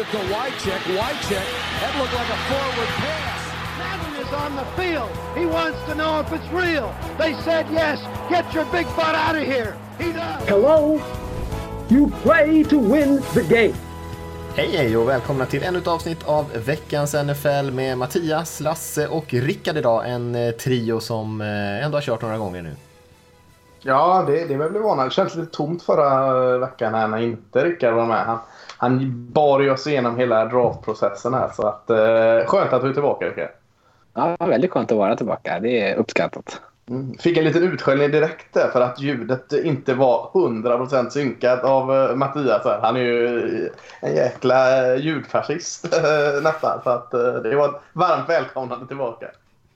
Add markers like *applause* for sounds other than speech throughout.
it to Wycheck. Wycheck, that looked like a forward pass. Madden is on the field. He wants to know if it's real. They said yes. Get your big butt out of here. He does. Hello? You play to win the game. Hej hej och välkomna till ännu ett avsnitt av veckans NFL med Mattias, Lasse och Rickard idag. En eh, trio som eh, ändå har kört några gånger nu. Ja, det, det börjar bli vana. Det känns lite tomt förra veckan här när inte Rickard var med. Han, han bar ju oss igenom hela draftprocessen här. Så att, eh, skönt att du är tillbaka Rickard. Ja, väldigt skönt att vara tillbaka. Det är uppskattat. Mm. Fick en liten utskällning direkt där för att ljudet inte var 100% synkat av uh, Mattias. Han är ju en jäkla ljudfascist uh, *laughs* nästan. Så att, det var ett varmt välkomnande tillbaka.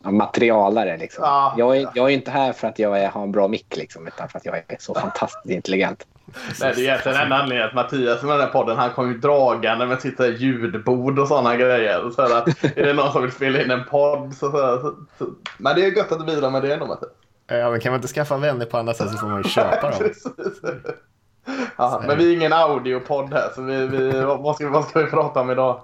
Ja, materialare liksom. Ja, jag, är, jag är inte här för att jag är, har en bra mick liksom, utan för att jag är så fantastiskt intelligent. Nej, det är egentligen en anledning att Mattias med den här podden han kom ju dragande med sitt ljudbord och sådana grejer. Så att, är det någon som vill spela in en podd så, så, så, så. Men det är gött att du bidrar med det ändå Mattias. Ja, men kan man inte skaffa vänner på andra sätt så får man ju köpa *laughs* dem. ja, men vi är ingen audiopodd här så vi, vi, vad, ska, vad ska vi prata om idag?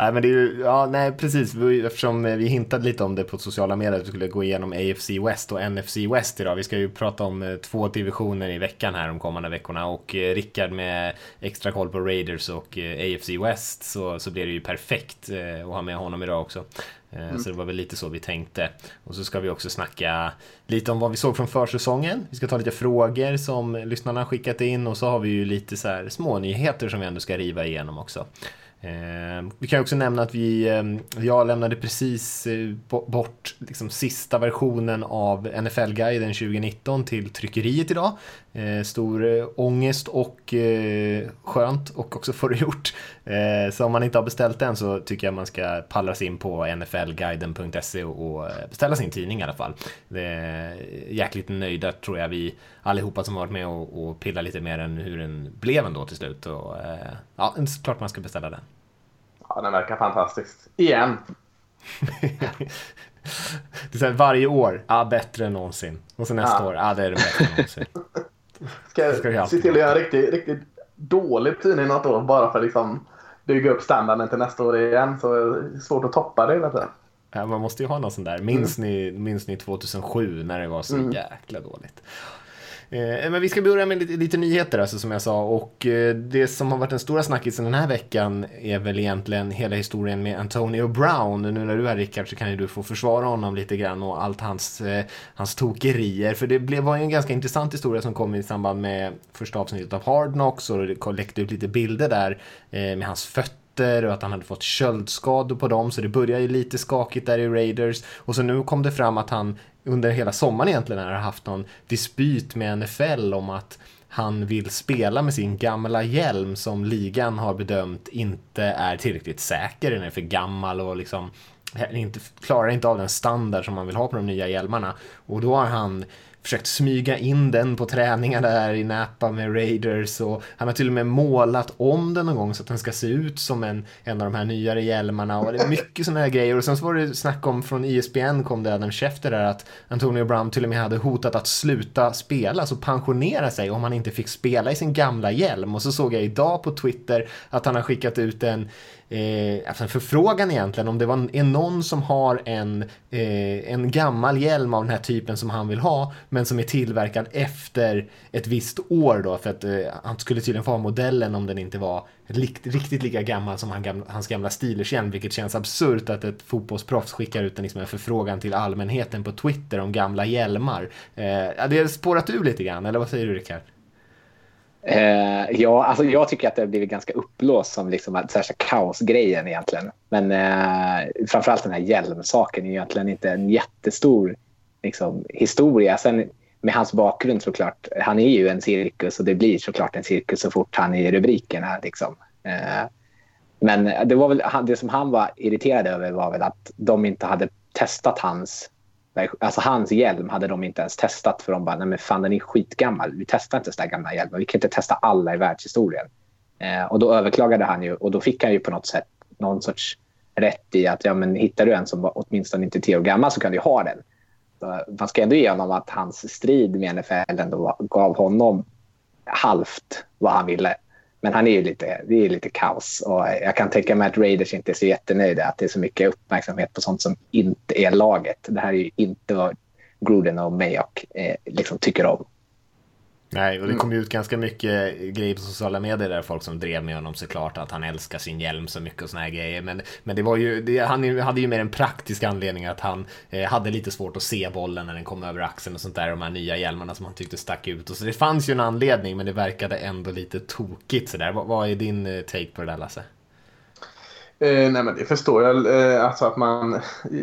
Nej, men det är ju, ja, nej, precis. Eftersom vi hintade lite om det på sociala medier att vi skulle gå igenom AFC West och NFC West idag. Vi ska ju prata om eh, två divisioner i veckan här de kommande veckorna och eh, Rickard med extra koll på Raiders och eh, AFC West så, så blir det ju perfekt att ha med honom idag också. Mm. Så det var väl lite så vi tänkte. Och så ska vi också snacka lite om vad vi såg från försäsongen. Vi ska ta lite frågor som lyssnarna skickat in och så har vi ju lite så här små nyheter som vi ändå ska riva igenom också. Eh, vi kan också nämna att vi, eh, jag lämnade precis eh, bort liksom, sista versionen av NFL-guiden 2019 till tryckeriet idag. Eh, stor eh, ångest och eh, skönt och också få det gjort. Eh, så om man inte har beställt den så tycker jag man ska pallras in på nflguiden.se och beställa sin tidning i alla fall. Det är jäkligt nöjda tror jag vi allihopa som varit med och, och pillat lite mer än hur den blev ändå till slut. Och, ja, klart man ska beställa den. Ja, den verkar fantastisk. Igen. *laughs* det är så här, varje år, ja bättre än någonsin. Och så nästa ja. år, ja det är det bättre än någonsin. *laughs* Ska, ska se till att göra en riktigt, riktigt dålig tidning något år bara för att liksom bygga upp standarden till nästa år igen. Så det är svårt att toppa det hela tiden. Man måste ju ha någon sån där. Minns, mm. ni, minns ni 2007 när det var så mm. jäkla dåligt? Eh, men vi ska börja med lite, lite, nyheter alltså, som jag sa och eh, det som har varit den stora snackisen den här veckan är väl egentligen hela historien med Antonio Brown. Nu när du är Rickard så kan ju du få försvara honom lite grann och allt hans, eh, hans tokerier. För det blev, var ju en ganska intressant historia som kom i samband med första avsnittet av Hard Knocks och det läckte ut lite bilder där eh, med hans fötter och att han hade fått köldskador på dem så det började ju lite skakigt där i Raiders och så nu kom det fram att han under hela sommaren egentligen har haft någon dispyt med NFL om att han vill spela med sin gamla hjälm som ligan har bedömt inte är tillräckligt säker. Den är för gammal och liksom eh, inte, klarar inte av den standard som man vill ha på de nya hjälmarna. Och då har han försökt smyga in den på träningar där i Napa med Raiders och han har till och med målat om den någon gång så att den ska se ut som en, en av de här nyare hjälmarna och det är mycket sådana här grejer. Och sen så var det snack om från ISBN kom det Adam Schefter där att Antonio Brown till och med hade hotat att sluta spela, alltså pensionera sig om han inte fick spela i sin gamla hjälm. Och så såg jag idag på Twitter att han har skickat ut en eh, alltså en förfrågan egentligen om det var, är någon som har en, eh, en gammal hjälm av den här typen som han vill ha men som är tillverkad efter ett visst år då för att eh, han skulle tydligen få ha modellen om den inte var likt, riktigt lika gammal som han, gamla, hans gamla Steelers-hjälm vilket känns absurt att ett fotbollsproffs skickar ut en, liksom, en förfrågan till allmänheten på Twitter om gamla hjälmar. Eh, det har spårat ur lite grann, eller vad säger du Rickard? Eh, ja, alltså jag tycker att det har blivit ganska uppblåst, som liksom särskilt kaosgrejen egentligen. Men eh, framförallt den här hjälmsaken är egentligen inte en jättestor liksom, historia. Sen med hans bakgrund såklart, han är ju en cirkus och det blir såklart en cirkus så fort han är i rubrikerna. Liksom. Eh, men det, var väl, det som han var irriterad över var väl att de inte hade testat hans Alltså hans hjälm hade de inte ens testat för de bara, nej men fan den är skitgammal. Vi testar inte sådana gamla hjälmar. Vi kan inte testa alla i världshistorien. Eh, och då överklagade han ju och då fick han ju på något sätt någon sorts rätt i att ja, men hittar du en som var åtminstone inte tio år gammal så kan du ha den. Så man ska ändå ge honom att hans strid med NFL ändå gav honom halvt vad han ville. Men han är ju lite, det är lite kaos och jag kan tänka mig att Raiders inte är så jättenöjda att det är så mycket uppmärksamhet på sånt som inte är laget. Det här är ju inte vad Gruden och Mayock eh, liksom tycker om. Nej, och det kom ut ganska mycket grejer på sociala medier där folk som drev med honom såklart att han älskar sin hjälm så mycket och såna här grejer. Men, men det var ju, det, han hade ju mer en praktisk anledning att han eh, hade lite svårt att se bollen när den kom över axeln och sånt där. De här nya hjälmarna som han tyckte stack ut. Och så det fanns ju en anledning, men det verkade ändå lite tokigt sådär. Vad, vad är din eh, take på det där Lasse? Eh, nej men det förstår jag. Eh, alltså att man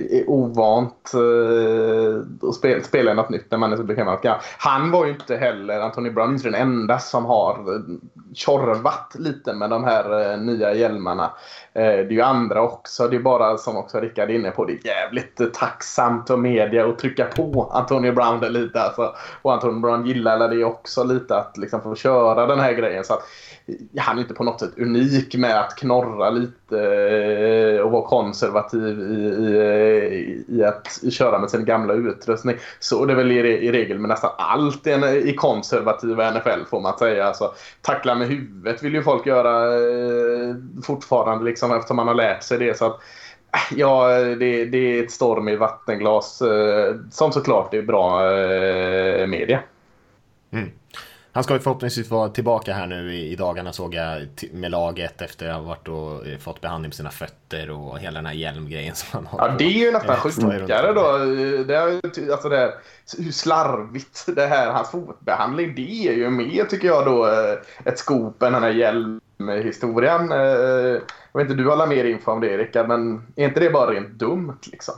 är ovant eh, att spela, spela något nytt när man är så bekväm. Han var ju inte heller, Anthony Brown, inte den enda som har eh, tjorvat lite med de här eh, nya hjälmarna. Eh, det är ju andra också. Det är bara som också Rickard är inne på. Det är jävligt eh, tacksamt av media att trycka på Anthony Brown lite. Alltså. Och Anthony Brown gillar det också lite att liksom få köra den här grejen. Så att, han är inte på något sätt unik med att knorra lite eh, och vara konservativ i, i, eh, i att köra med sin gamla utrustning. Så det är väl i, i regel med nästan allt i konservativa NFL får man säga. Alltså, tackla med huvudet vill ju folk göra eh, fortfarande liksom, eftersom man har lärt sig det. Så att, Ja, det, det är ett storm i vattenglas som såklart är bra media. Mm. Han ska ju förhoppningsvis vara tillbaka här nu i, dagarna såg jag med laget efter att ha varit och eh, fått behandling på sina fötter och hela den här hjälmgrejen som han har. Ja, det är ju nästan sjukare då. Det är, alltså det, hur slarvigt det här, hans fotbehandling, det är ju mer tycker jag då eh, ett skop än den här hjälmhistorien. Eh, jag vet inte, du har mer info om det Rickard, men är inte det bara rent dumt liksom?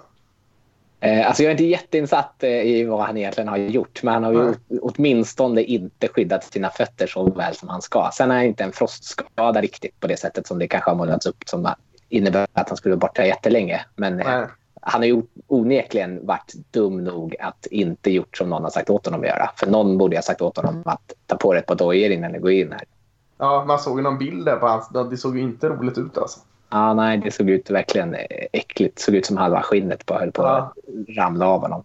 Eh, alltså jag är inte jätteinsatt eh, i vad han egentligen har gjort, men han har ju åtminstone inte skyddat sina fötter så väl som han ska. Sen är han inte en frostskada riktigt på det sättet som det kanske har målats upp som innebär att han skulle vara borta jättelänge. Men Nej. han har ju onekligen varit dum nog att inte gjort som någon har sagt åt honom att göra. För någon borde ha sagt åt honom att ta på dig ett par dojor innan du går in här. Ja, man såg ju någon bild där på hans. Det såg ju inte roligt ut alltså. Ja, nej, det såg ut verkligen äckligt. Det såg ut som halva skinnet på höll på ja. att ramla av honom.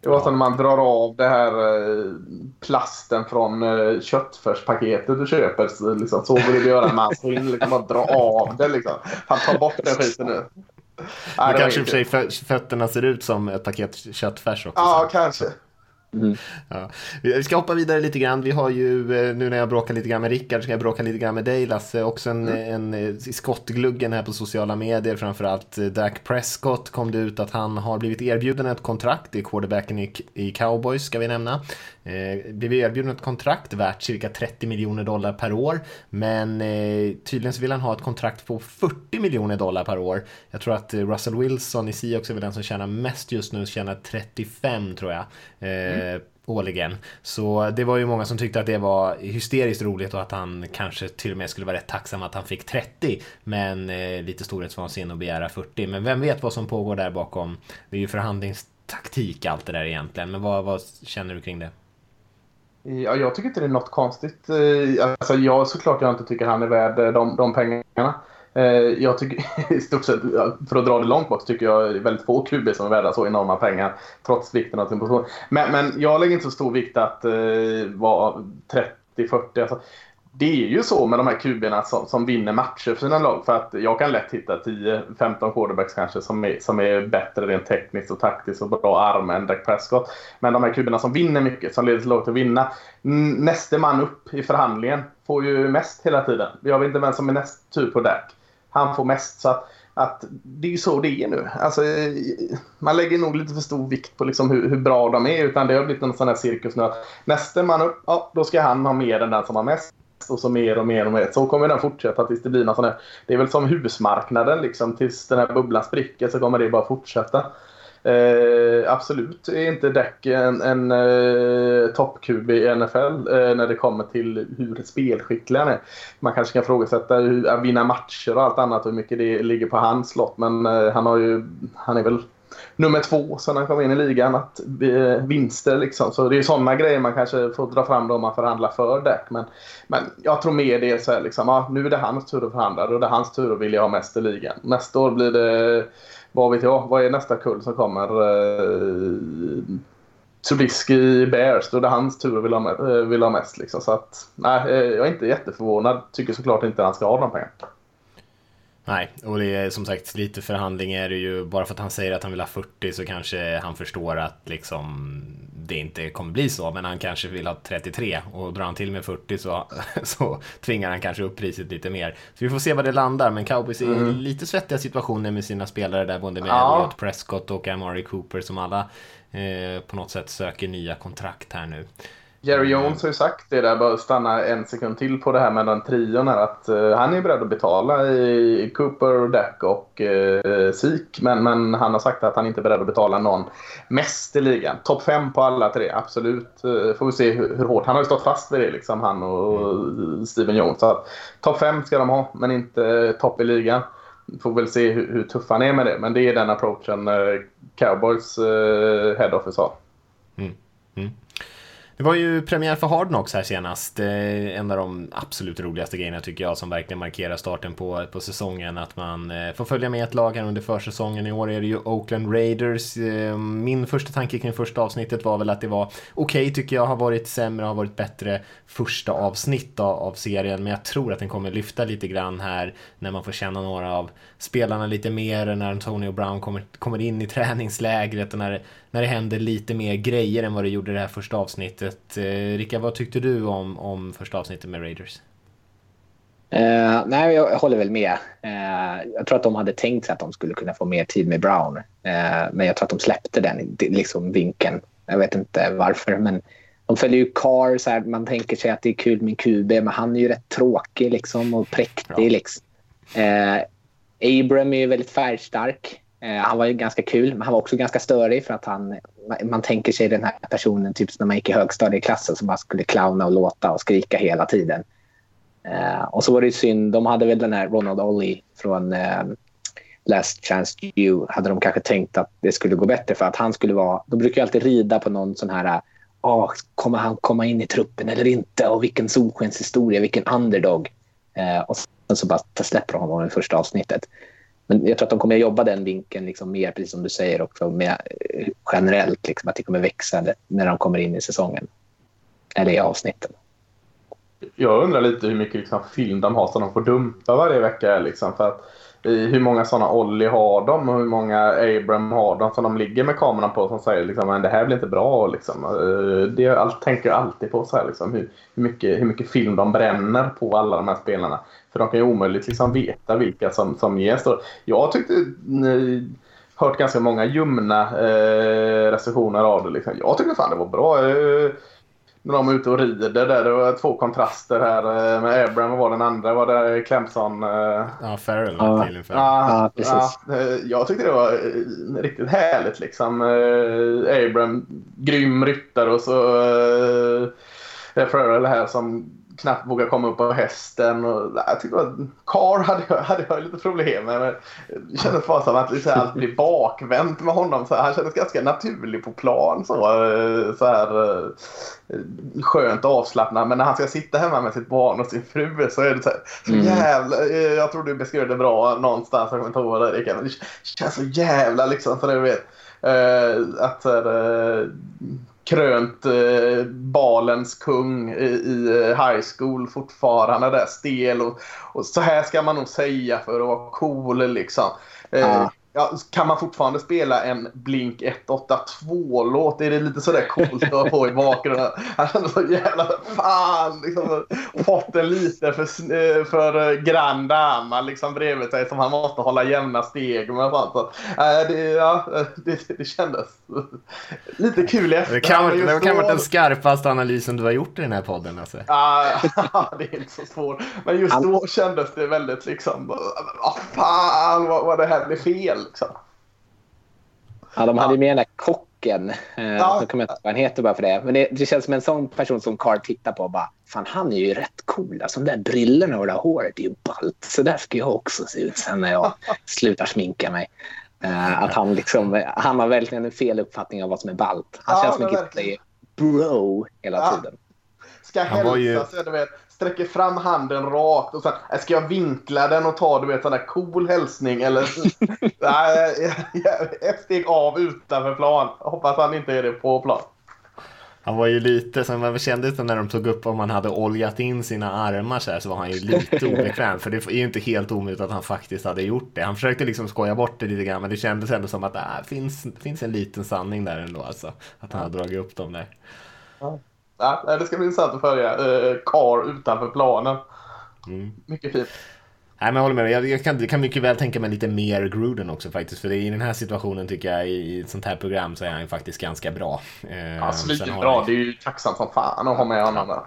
Det var som när man drar av det här eh, plasten från eh, köttfärspaketet du köper. Liksom, så borde du göra med hans skinn. Liksom, bara dra av det. Liksom. Han tar bort den skiten nu. Det kanske i och för sig fötterna ser ut som ett paket köttfärs också. Ja, så. kanske. Mm. Ja. Vi ska hoppa vidare lite grann. Vi har ju, eh, nu när jag bråkar lite grann med Rickard, ska jag bråka lite grann med dig Lasse. Också en, mm. en, eh, skottgluggen här på sociala medier, framförallt eh, Dak Prescott kom det ut att han har blivit erbjuden ett kontrakt. Är quarterbacken i, i Cowboys, ska vi nämna. Eh, blev erbjuden ett kontrakt värt cirka 30 miljoner dollar per år. Men eh, tydligen så vill han ha ett kontrakt på 40 miljoner dollar per år. Jag tror att Russell Wilson i Seahawks är väl den som tjänar mest just nu, tjänar 35 tror jag. Eh, mm Eh, årligen. Så det var ju många som tyckte att det var hysteriskt roligt och att han kanske till och med skulle vara rätt tacksam att han fick 30. Men eh, lite storhetsvansinne att begära 40. Men vem vet vad som pågår där bakom. Det är ju förhandlingstaktik allt det där egentligen. Men vad, vad känner du kring det? Ja, jag tycker inte det är något konstigt. Eh, alltså, jag såklart jag inte tycker han är värd eh, de, de pengarna. Eh, jag tycker *laughs* i stort sett, för att dra det långt bort, tycker jag väldigt få QB som är värda så enorma pengar. Trots vikten av sin position. Men, men jag lägger inte så stor vikt att uh, vara 30-40. Alltså, det är ju så med de här kuberna som, som vinner matcher för sina lag. För att jag kan lätt hitta 10-15 quarterbacks kanske som är, som är bättre rent tekniskt och taktiskt och bra arm än Dak Prescott. Men de här kuberna som vinner mycket, som leder till laget att vinna. Näste man upp i förhandlingen får ju mest hela tiden. Jag vet inte vem som är näst tur på Dak. Han får mest. Så att, att det är ju så det är nu. Alltså, man lägger nog lite för stor vikt på liksom hur, hur bra de är. Utan det har blivit en sån här cirkus nu. Att nästa man upp, ja, då ska han ha mer än den som har mest och så mer och mer och mer. Så kommer den fortsätta tills det blir någon sån här... Det är väl som husmarknaden liksom. Tills den här bubblan spricker så kommer det bara fortsätta. Eh, absolut är inte Deck en, en eh, toppkub i NFL eh, när det kommer till hur spelskicklig han är. Man kanske kan ifrågasätta att vinna matcher och allt annat och hur mycket det ligger på hans lott. Men eh, han, har ju, han är väl nummer två sen han kom in i ligan. Att, eh, vinster liksom. Så det är sådana grejer man kanske får dra fram då om man förhandlar för Deck. Men, men jag tror mer det är så här liksom, ah, nu är det hans tur att förhandla och det är hans tur att vilja ha mest i ligan. Nästa år blir det vad vet jag, vad är nästa kull som kommer? Eh, Trubisky Bears, då är det hans tur att vilja ha, eh, vill ha mest. Liksom. Så att, nej, eh, jag är inte jätteförvånad. Tycker såklart inte att han ska ha de pengarna. Nej, och det är som sagt lite förhandling är det ju. Bara för att han säger att han vill ha 40 så kanske han förstår att liksom det inte kommer bli så. Men han kanske vill ha 33 och drar han till med 40 så, *laughs* så tvingar han kanske upp priset lite mer. Så vi får se vad det landar. Men Cowboys är mm. lite svettiga situationer med sina spelare där. Både med ja. Elliot Prescott och Amari Cooper som alla eh, på något sätt söker nya kontrakt här nu. Jerry Jones har ju sagt det där, bara stanna en sekund till på det här med den trion här, att uh, han är beredd att betala i Cooper, Dak och uh, Sik. Men, men han har sagt att han inte är beredd att betala någon mest i ligan. Topp fem på alla tre, absolut. Uh, får vi se hur, hur, hårt. Han har ju stått fast vid det, liksom, han och mm. Steven Jones. topp fem ska de ha, men inte topp i ligan. Får väl se hur, hur tuff han är med det. Men det är den approachen Cowboys head office har. Mm. Mm. Det var ju premiär för Hard Knocks här senast. En av de absolut roligaste grejerna tycker jag som verkligen markerar starten på, på säsongen. Att man eh, får följa med ett lag här under försäsongen. I år är det ju Oakland Raiders. Eh, min första tanke kring första avsnittet var väl att det var okej okay, tycker jag. Har varit sämre, har varit bättre första avsnitt av, av serien. Men jag tror att den kommer lyfta lite grann här när man får känna några av spelarna lite mer. När Antonio Brown kommer, kommer in i träningslägret och när när det händer lite mer grejer än vad det gjorde det här första avsnittet. Eh, Rickard, vad tyckte du om, om första avsnittet med Raiders? Uh, nej, jag håller väl med. Uh, jag tror att de hade tänkt sig att de skulle kunna få mer tid med Brown. Uh, men jag tror att de släppte den liksom, vinkeln. Jag vet inte varför, men de följer ju Carr. Så här, man tänker sig att det är kul med QB, men han är ju rätt tråkig liksom, och präktig. Liksom. Abram är ju väldigt färgstark. Eh, han var ju ganska kul, men han var också ganska störig för att han, man tänker sig den här personen typ när man gick i högstadieklassen som bara skulle clowna och låta och skrika hela tiden. Eh, och så var det synd, de hade väl den här Ronald Ollie från eh, Last Chance You hade de kanske tänkt att det skulle gå bättre för att han skulle vara, de brukar ju alltid rida på någon sån här oh, kommer han komma in i truppen eller inte och vilken solskenshistoria, vilken underdog. Eh, och sen så bara släpper de honom i första avsnittet. Men jag tror att de kommer att jobba den vinkeln liksom mer, precis som du säger, också med, eh, generellt. Liksom, att det kommer växa när de kommer in i säsongen. Eller i avsnitten. Jag undrar lite hur mycket liksom, film de har som de får dumpa varje vecka. Liksom, för att, hur många sådana Olli har de och hur många Abram har de som de ligger med kameran på som säger liksom, att det här blir inte bra. Liksom. Eh, det allt, tänker jag alltid på så här, liksom, hur, hur, mycket, hur mycket film de bränner på alla de här spelarna. För de kan ju omöjligt liksom veta vilka som, som ges. Jag tyckte ni hört ganska många ljumna eh, recensioner av det. Liksom. Jag tyckte fan det var bra. Eh, när de är ute och rider där. Det var två kontraster här. Eh, med Abram var den andra. Var det Clemson? Eh... Ja, Farrell ja. Ja, precis. Ja, eh, jag tyckte det var eh, riktigt härligt liksom. Abram, grym ryttare och så eh, Farrell här som knappt vågar komma upp på hästen. Och, jag tyckte att Carr hade, hade jag lite problem med. Det kändes bara som att liksom, allt blir bakvänt med honom. Så han kändes ganska naturlig på plan. Så, eh, så här, eh, skönt avslappnad. Men när han ska sitta hemma med sitt barn och sin fru så är det så, här, så mm. jävla... Eh, jag tror du beskrev det bra någonstans. Jag kommer inte ihåg det. Det känns så jävla liksom. Så det, vet, att så här, krönt eh, balens kung i, i, eh, high school fortfarande där stel och, och, så här ska man nog säga för att vara cool liksom. Eh, ah. Ja, kan man fortfarande spela en Blink 182-låt? Är det lite sådär coolt att få i bakgrunden? Han *laughs* kände så jävla fan liksom, fått en lite för, eh, för grann dama liksom bredvid sig som han måste hålla jämna steg med. Sånt. Så, äh, det, ja, *laughs* det, det kändes lite kul i efterhand. Det kan, det kan ha varit den skarpaste analysen du har gjort i den här podden. Alltså. Ja, *laughs* det är inte så svårt. Men just då kändes det väldigt liksom, vad fan vad, vad det här blev fel. Liksom. Ja, de hade ju med den där kocken. Eh, ja. Så kommer jag inte vad han heter bara för det. Men det, det, känns som en sån person som Carl tittar på och bara Fan, han är ju rätt cool. Alltså, de där brillorna och det där håret är ju ballt. Så där ska jag också se ut sen när jag *laughs* slutar sminka mig. Uh, att han, liksom, han har verkligen en fel uppfattning av vad som är ballt. Han ja, känns som en kille som är bro hela ja. tiden. Ska hälsa ju... sig, du vet sträcker fram handen rakt och sen äh, ska jag vinkla den och ta du vet sån där cool hälsning eller *laughs* nej, ett steg av utanför plan. Hoppas han inte är det på plan. Han var ju lite, som man kände det när de tog upp om han hade oljat in sina armar så här så var han ju lite *laughs* obekväm. För det är ju inte helt omöjligt att han faktiskt hade gjort det. Han försökte liksom skoja bort det lite grann men det kändes ändå som att det äh, finns, finns en liten sanning där ändå alltså. Att han har dragit upp dem där. Ja, det ska bli intressant att följa eh, Carr utanför planen. Mm. Mycket fint. Nej, men jag håller med. Jag, jag, kan, jag kan mycket väl tänka mig lite mer Gruden också faktiskt. För det, i den här situationen tycker jag i ett sånt här program så är han ju faktiskt ganska bra. Eh, Ja, svinbra. Det är ju tacksamt som fan att ha med honom där.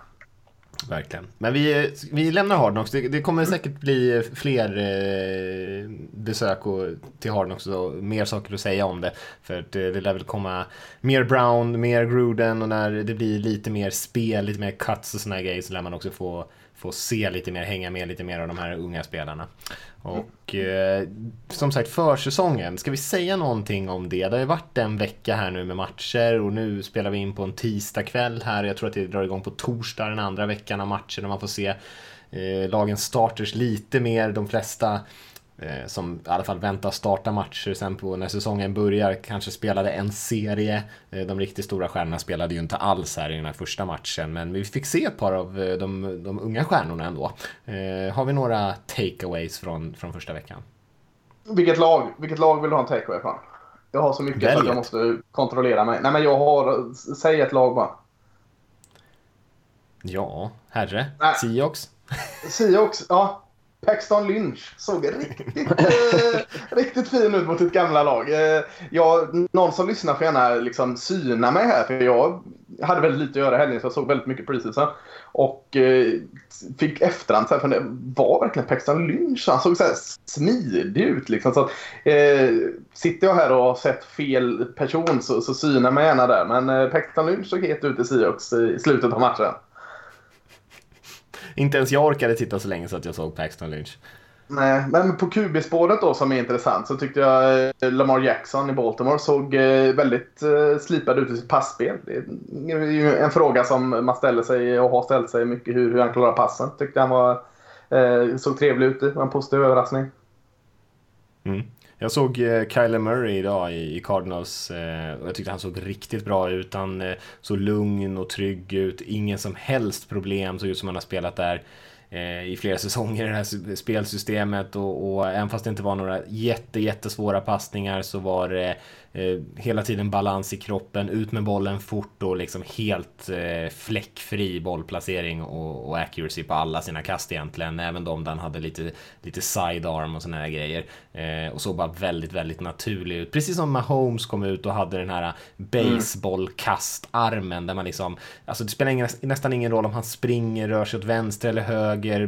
Verkligen. Men vi, vi lämnar Hardnox. Det, det kommer säkert bli fler eh, besök och, till Hardnox och mer saker att säga om det. För att det, det lär väl komma mer Brown, mer Gruden och när det blir lite mer spel, lite mer cuts och såna grejer så lär man också få, få se lite mer, hänga med lite mer av de här unga spelarna. Och eh, som sagt försäsongen, ska vi säga någonting om det? Det har ju varit en vecka här nu med matcher och nu spelar vi in på en tisdag kväll här. Jag tror att det drar igång på torsdag den andra veckan av matcher och man får se eh, lagens starters lite mer. De flesta som i alla fall väntar starta matcher sen på när säsongen börjar kanske spelade en serie. Eh, de riktigt stora stjärnorna spelade ju inte alls här i den här första matchen men vi fick se ett par av eh, de, de unga stjärnorna ändå. Eh, har vi några takeaways från, från första veckan? Vilket lag, vilket lag vill du ha en takeaway från? Jag har så mycket så Välj att jag måste kontrollera mig. Nej, men jag har... Säg ett lag bara. Ja, herre. Seahawks. Seahawks, ja. Paxton Lynch såg riktigt, eh, riktigt fin ut mot sitt gamla lag. Eh, jag, någon som lyssnar får gärna liksom syna mig här för jag hade väldigt lite att göra i helgen så jag såg väldigt mycket preseason. Och eh, fick efterhand så här, för det var verkligen Paxton Lynch. Han såg så här smidig ut liksom. Så eh, sitter jag här och har sett fel person så, så syna mig gärna där. Men eh, Paxton Lynch såg het ut i Seahawks i slutet av matchen. Inte ens jag orkade titta så länge så att jag såg Paxton Lynch. Nej, men på QB-spåret då som är intressant så tyckte jag eh, Lamar Jackson i Baltimore såg eh, väldigt eh, slipad ut i sitt passspel. Det är ju en fråga som man ställer sig och har ställt sig mycket hur, hur han klarar passen. Tyckte han var, såg trevlig ut. Det var en positiv överraskning. Mm. Jag såg eh, Kyler Murray idag i, Cardinals eh, och jag tyckte han såg riktigt bra ut. Han eh, såg lugn och trygg ut. Ingen som helst problem, såg ut som han har spelat där i flera *laughs* säsonger i det här spelsystemet och, och även fast det inte var några jätte, jättesvåra passningar så var det Eh, hela tiden balans i kroppen, ut med bollen fort och liksom helt eh, fläckfri bollplacering och, och accuracy på alla sina kast egentligen. Även de där han hade lite, lite sidearm och såna här grejer. Eh, och såg bara väldigt, väldigt naturlig ut. Precis som Mahomes kom ut och hade den här baseballkastarmen där man liksom, alltså det spelar ingen, nästan ingen roll om han springer, rör sig åt vänster eller höger,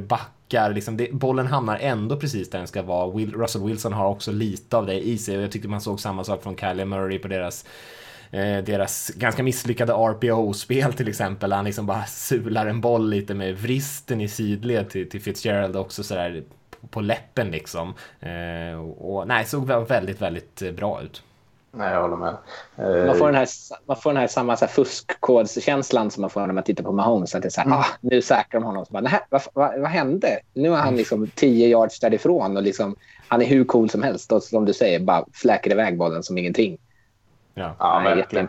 backar, liksom det, bollen hamnar ändå precis där den ska vara. Will, Russell Wilson har också lite av det i sig och jag tyckte man såg samma sak från Kylie Murray på deras eh, deras ganska misslyckade RPO-spel till exempel. Han liksom bara sular en boll lite med vristen i sidled till, till Fitzgerald också sådär på, på läppen liksom. Eh, och, och nej, såg väldigt, väldigt eh, bra ut. Nej, jag håller med. Eh, Man får den här, man får den här samma så här fuskkodskänslan som man får när man tittar på Mahomes. Att det är så här, ah, nu säkrar de honom. Så bara, "Nähä, vad, vad, vad hände? Nu är han liksom 10 yards därifrån och liksom, han är hur cool som helst. Och som du säger, bara fläker iväg bollen som ingenting. Ja. Ja, verkligen.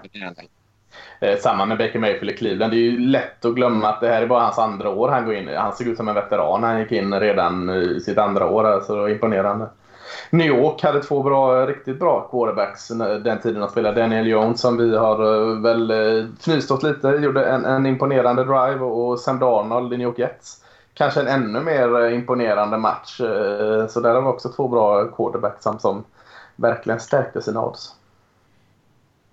Eh, samma med Baker Mayfield i Cleveland. Det är ju lätt att glömma att det här är bara hans andra år han går in i. Han såg ut som en veteran när han gick in redan eh, i sitt andra år. Alltså, det var imponerande. New York hade två bra, riktigt bra quarterbacks den tiden de spelade. Daniel Jones som vi har eh, väl eh, fnyst åt lite. Gjorde en, en imponerande drive och, Sam Darnold i New York Jets. Kanske en ännu mer eh, imponerande match. Så där har vi också två bra quarterbacks som, som verkligen stärkte sina odds.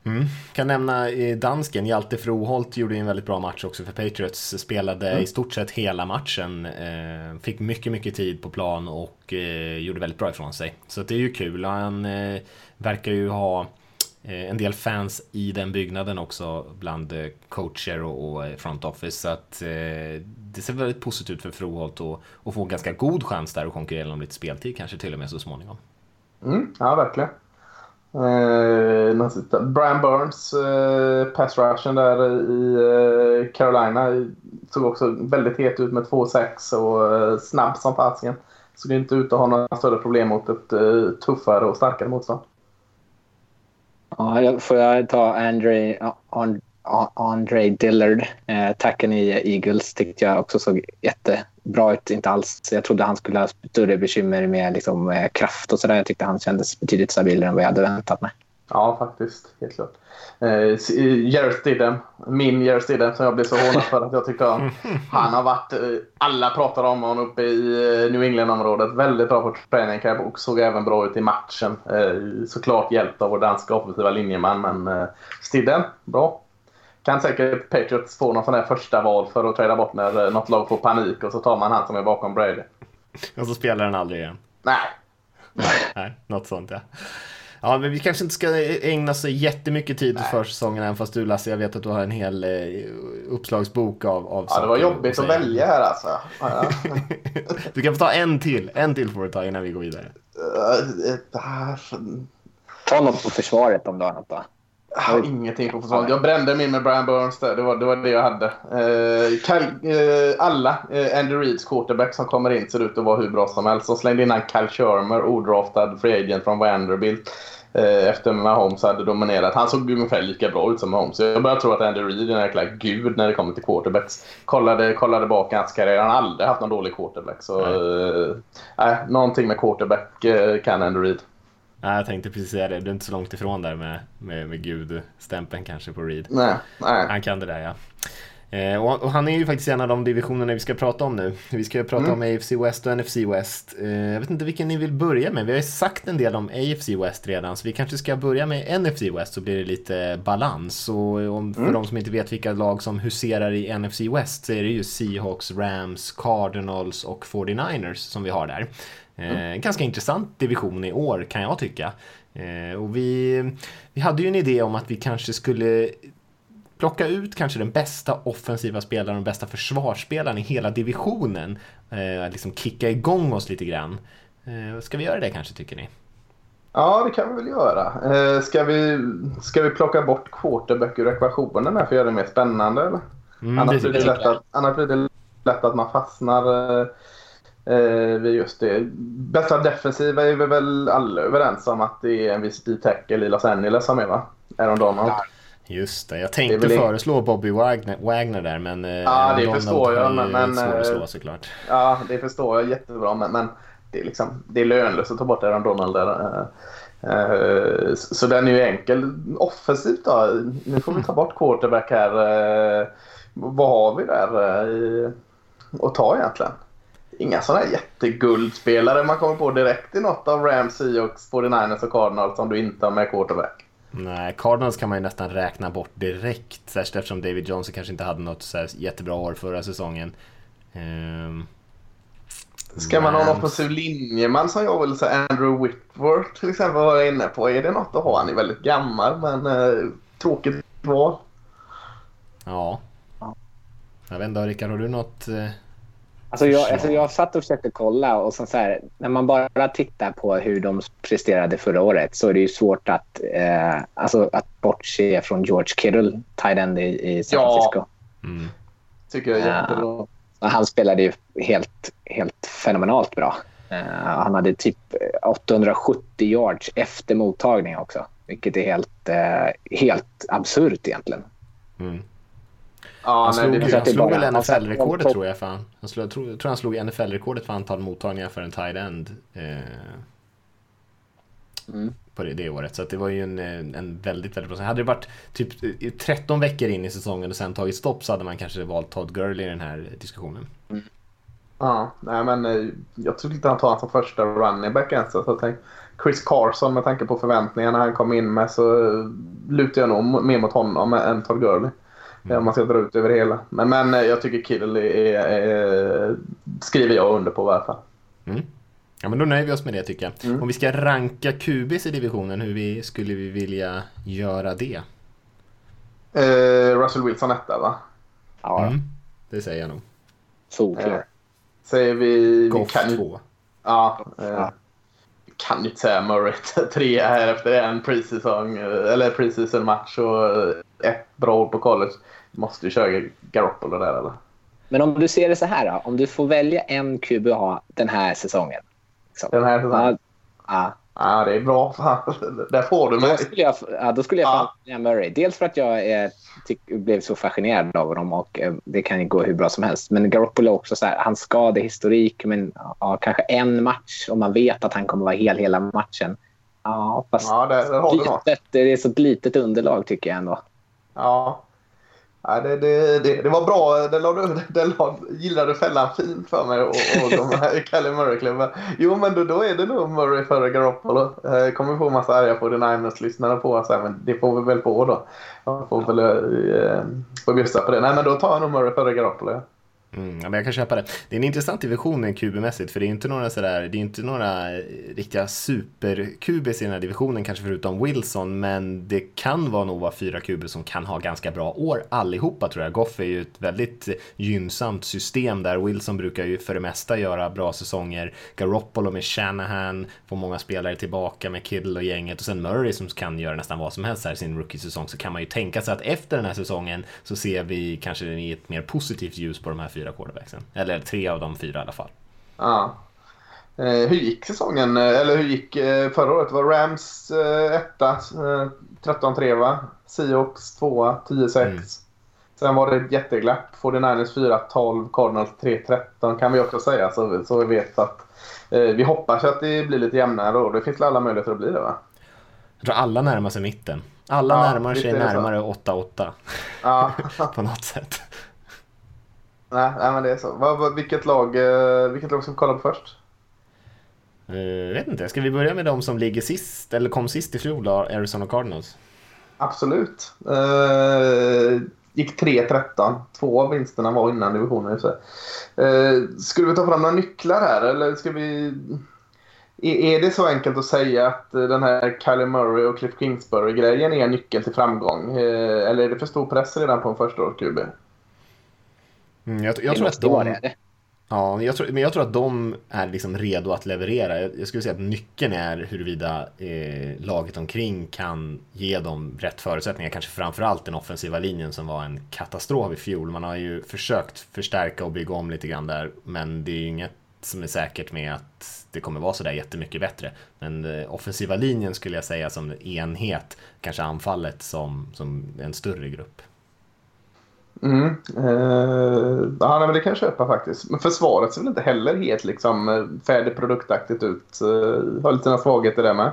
Mm. Kan nämna dansken Hjalte Froholt gjorde en väldigt bra match också för Patriots. Spelade i stort sett hela matchen. Eh, fick mycket, mycket tid på plan och eh, gjorde väldigt bra ifrån sig. Så att det är ju kul. Han eh, verkar ju ha en del fans i den byggnaden också bland coacher och, och front office. Så att det ser väldigt positivt ut för Froholt och, och få en ganska god chans där att konkurrera om lite speltid kanske till och med så småningom. Mm, ja, verkligen. Eh. Brian Burns, eh, pass rushen där i eh, Carolina, såg också väldigt het ut med 2-6 och eh, snabb som fasiken. Såg inte ut att ha några större problem mot ett eh, tuffare och starkare motstånd. Ja, får jag ta Andre, An- Andre Dillard, eh, tacken i Eagles, tyckte jag också såg jättebra ut. Inte alls. Jag trodde han skulle ha större bekymmer med liksom, eh, kraft och sådär. Jag tyckte han kändes betydligt stabilare än vad jag hade väntat mig. Ja, faktiskt. Helt klart. Eh, Jared Stidham, min Jared Stidham som jag blev så hånad för att jag tyckte om. *laughs* Han har varit, eh, alla pratar om honom uppe i eh, New England-området. Väldigt bra på training camp och såg även bra ut i matchen. Eh, såklart hjälpt av vår danska offensiva linjeman, men eh, Stidham, bra. Kan säkert Patriots få någon sån här första val för att träda bort när eh, något lag får panik och så tar man han som är bakom Brady. Och så spelar den aldrig igen. Nej, Nej, något sånt ja. Ja, men vi kanske inte ska ägna så jättemycket tid för försäsongen, även fast du Lasse, jag vet att du har en hel eh, uppslagsbok av, av ja, det var jobbigt att välja här alltså. Ja, ja. *laughs* Du kan få ta en till, en till får du ta innan vi går vidare. Eh, Ta något på försvaret om du har något då. Jag har ingenting på försvaret. Jag brände min med Brian Burns där. Det var det, var det jag hade. Eh, Kyle, eh, alla eh, Andy Reeds quarterback som kommer in ser ut att vara hur bra som helst. Så slängde in han Kyle Shermer, odraftad free agent från Vanderbilt. Eh, efter Mahomes hade dominerat. Han såg ungefär lika bra ut som Mahomes. Jag börjar tro att Andy Reid är en jäkla gud när det kommer till quarterbacks. Kollade, kollade bak hans karriär. Han har aldrig haft någon dålig quarterback. Så, eh, eh, någonting med quarterback eh, kan Andy Reid. Nej, jag tänkte precis säga det, du är inte så långt ifrån där med, med, med gud-stämpeln kanske på Reed. Nej, nej. Han kan det där ja. Eh, och, och han är ju faktiskt en av de divisionerna vi ska prata om nu. Vi ska prata om AFC West och NFC West. Eh, jag vet inte vilken ni vill börja med. Vi har ju sagt en del om AFC West redan, så vi kanske ska börja med NFC West så blir det lite balans. Och om, för de som inte vet vilka lag som huserar i NFC West så är det ju Seahawks, Rams, Cardinals och 49ers som vi har där. Eh, ganska intressant division i år kan jag tycka. Eh, och vi, vi hade ju en idé om att vi kanske skulle plocka ut kanske den bästa offensiva spelaren och den bästa försvarsspelaren i hela divisionen. Eh, liksom kicka igång oss lite grann. Eh, ska vi göra det kanske tycker ni? Ja, det kan vi väl göra. Eh, ska, vi, ska vi plocka bort quarterback ur ekvationen för att göra det mer spännande? Eller? Mm, annars, blir det lätt att, annars blir det lätt att man fastnar just det. Bästa defensiva är vi väl alla överens om att det är en viss D-tackle i Los Angeles som är va? Aaron Donald. Just det, jag Det tänkte in- föreslå Bobby Wagner, Wagner där men eh, Ja, det Donald förstår jag, men- men, svår att slå eh, såklart. Ja, det förstår jag jättebra. Men, men det, är liksom, det är lönlöst att ta bort Aaron Donald där. Eh, eh, så den är ju enkel. Offensivt då? Nu får vi ta bort quarterback här. Eh, vad har vi där eh, att ta egentligen? Inga sådana här jätteguldspelare man kommer på direkt i något av Rams, Seahawks, 49ers och Cardinals som du inte har med quarterback. Nej, Cardinals kan man ju nästan räkna bort direkt. Särskilt eftersom David Johnson kanske inte hade något så jättebra år förra säsongen. Ehm, Ska man ha en Rams. offensiv linjeman som jag vill säga Andrew Whitworth till exempel var jag inne på. Är det något att ha? Han är väldigt gammal men eh, tråkigt val. Ja. Jag vet inte, Rickard, har du något? Eh... Alltså jag, alltså jag satt och försökte kolla och så så här, när man bara tittar på hur de presterade förra året så är det ju svårt att, eh, alltså att bortse från George Kittle, tight end i, i San Ja. Francisco. Mm. Tycker jag är Ja. jättebra. Och Han spelade ju helt, helt fenomenalt bra. Eh, han hade typ 870 yards efter mottagning också, vilket är helt, eh, helt absurt egentligen. Mm. Ja, Han nej, slog, det, så han att det slog bara- väl alltså, NFL-rekordet tror jag fan. Han slog, jag tror, jag tror han slog NFL-rekordet för antal mottagningar för en tight end. Eh, Mm. På det, det året. Så att det var ju en, eh, en väldigt, väldigt bra Hade det varit typ eh, 13 veckor in i säsongen och sen tagit stopp så hade man kanske valt Todd Gurley i den här diskussionen. ja, nej, men eh, jag tycker inte han tar han som första running back ens. Så jag tänkte, Chris Carson med tanke på förväntningarna han kom in med så eh, lutar jag nog mer mot honom än Todd Gurley. Om man ska dra ut över hela. Men, men eh, jag tycker Kittle är, är, skriver jag under på i alla fall. Mm. Ja men då nöjer vi oss med det tycker jag. Mm. Om vi ska ranka QBs i divisionen, hur vi, skulle vi vilja göra det? Eh, Russell Wilson etta va? Ja, Mm. Det säger jag nog. solklar. Eh, Säger vi... vi Goff kan, ju- 2. Ja. Eh, Ja. Kan ju inte säga Murray *laughs* tre här efter en preseason, eh, eller preseason match och eh, ett bra år på college. Måste ju köra Garoppolo där eller? Men om du ser det så här då, om du får välja en QB att ha den här säsongen. Liksom. Den här säsongen? Ja, ja, det är bra. *laughs* Där får du mig. Då skulle jag, ja, då skulle jag ja. fan Murray. Dels för att jag är, tyck, blev så fascinerad av honom och eh, det kan ju gå hur bra som helst. Men Garoppolo också så här, hans skadehistorik, men ja, kanske en match och man vet att han kommer vara hel hela matchen. Ja, fast ja, där har litet, det är så ett litet underlag tycker jag ändå. Ja, Ja, det, det, det, det, var bra. Det la, det la, gillade fällan fint för mig och, och de här *laughs* Kalle Murray-klubben. Jo, men då, då är det nog Murray före Garoppolo. Jag kommer få massa arga på Niners-lyssnare på oss här, men det får vi väl på då. Jag får väl eh, få bjussa på det. Nej, men då tar jag nog Murray före Garoppolo. Ja. Mm, ja, men jag kan köpa det. Det är en intressant division QB-mässigt för det är inte några, sådär, det är inte några eh, riktiga super-QBs i den här divisionen kanske förutom Wilson men det kan vara nog vara fyra QB som kan ha ganska bra år allihopa tror jag. Goff är ju ett väldigt eh, gynnsamt system där. Wilson brukar ju för det mesta göra bra säsonger. Garoppolo med Shanahan får många spelare tillbaka med Kittle och gänget och sen Murray som kan göra nästan vad som helst här i sin rookie-säsong så kan man ju tänka sig att efter den här säsongen så ser vi kanske i ett mer positivt ljus på de här fyra quarterbacksen. Eller tre av de fyra i alla fall. Ja. Eh, hur gick säsongen? Eller hur gick eh, förra året? var Rams eh, etta, eh, 13-3 va? Seahawks tvåa, 10-6. Mm. Sen var det ett jätteglapp. 49ers 4-12, Cardinals 3-13 kan vi också säga. Så, så vi vet att eh, vi hoppas att det blir lite jämnare och det finns alla möjligheter att bli det va? Jag tror alla närmar sig mitten. Alla ja, närmar sig närmare 8-8. Ja. *laughs* på något sätt. Nej, nej men det är så. Vad, vilket, lag, eh, vilket lag ska vi kolla på först? Jag eh, vet inte, ska vi börja med de som ligger sist, eller kom sist i fjol då, Arizona Cardinals? Absolut. Uh, gick 3-13. Två av vinsterna var innan divisionen sig. Uh, skulle vi ta fram några nycklar här eller ska vi... Är det så enkelt att säga att den här Kylie Murray och Cliff Kingsbury-grejen är en nyckel till framgång? Eller är det för stor press redan på en första QB? Mm, jag, jag tror att de... Det. Ja, jag tror, men jag tror att de är liksom redo att leverera. Jag, jag skulle säga att nyckeln är huruvida eh, laget omkring kan ge dem rätt förutsättningar. Kanske framförallt den offensiva linjen som var en katastrof i fjol. Man har ju försökt förstärka och bygga om lite grann där, men det är ju inget som är säkert med att det kommer vara sådär jättemycket bättre. Men eh, offensiva linjen skulle jag säga som enhet, kanske anfallet som, som en större grupp. Mm. Eh, ja, men det kan jag köpa faktiskt. Men försvaret ser väl inte heller helt liksom, eh, färdigproduktaktigt ut. Eh, har lite svagheter där med.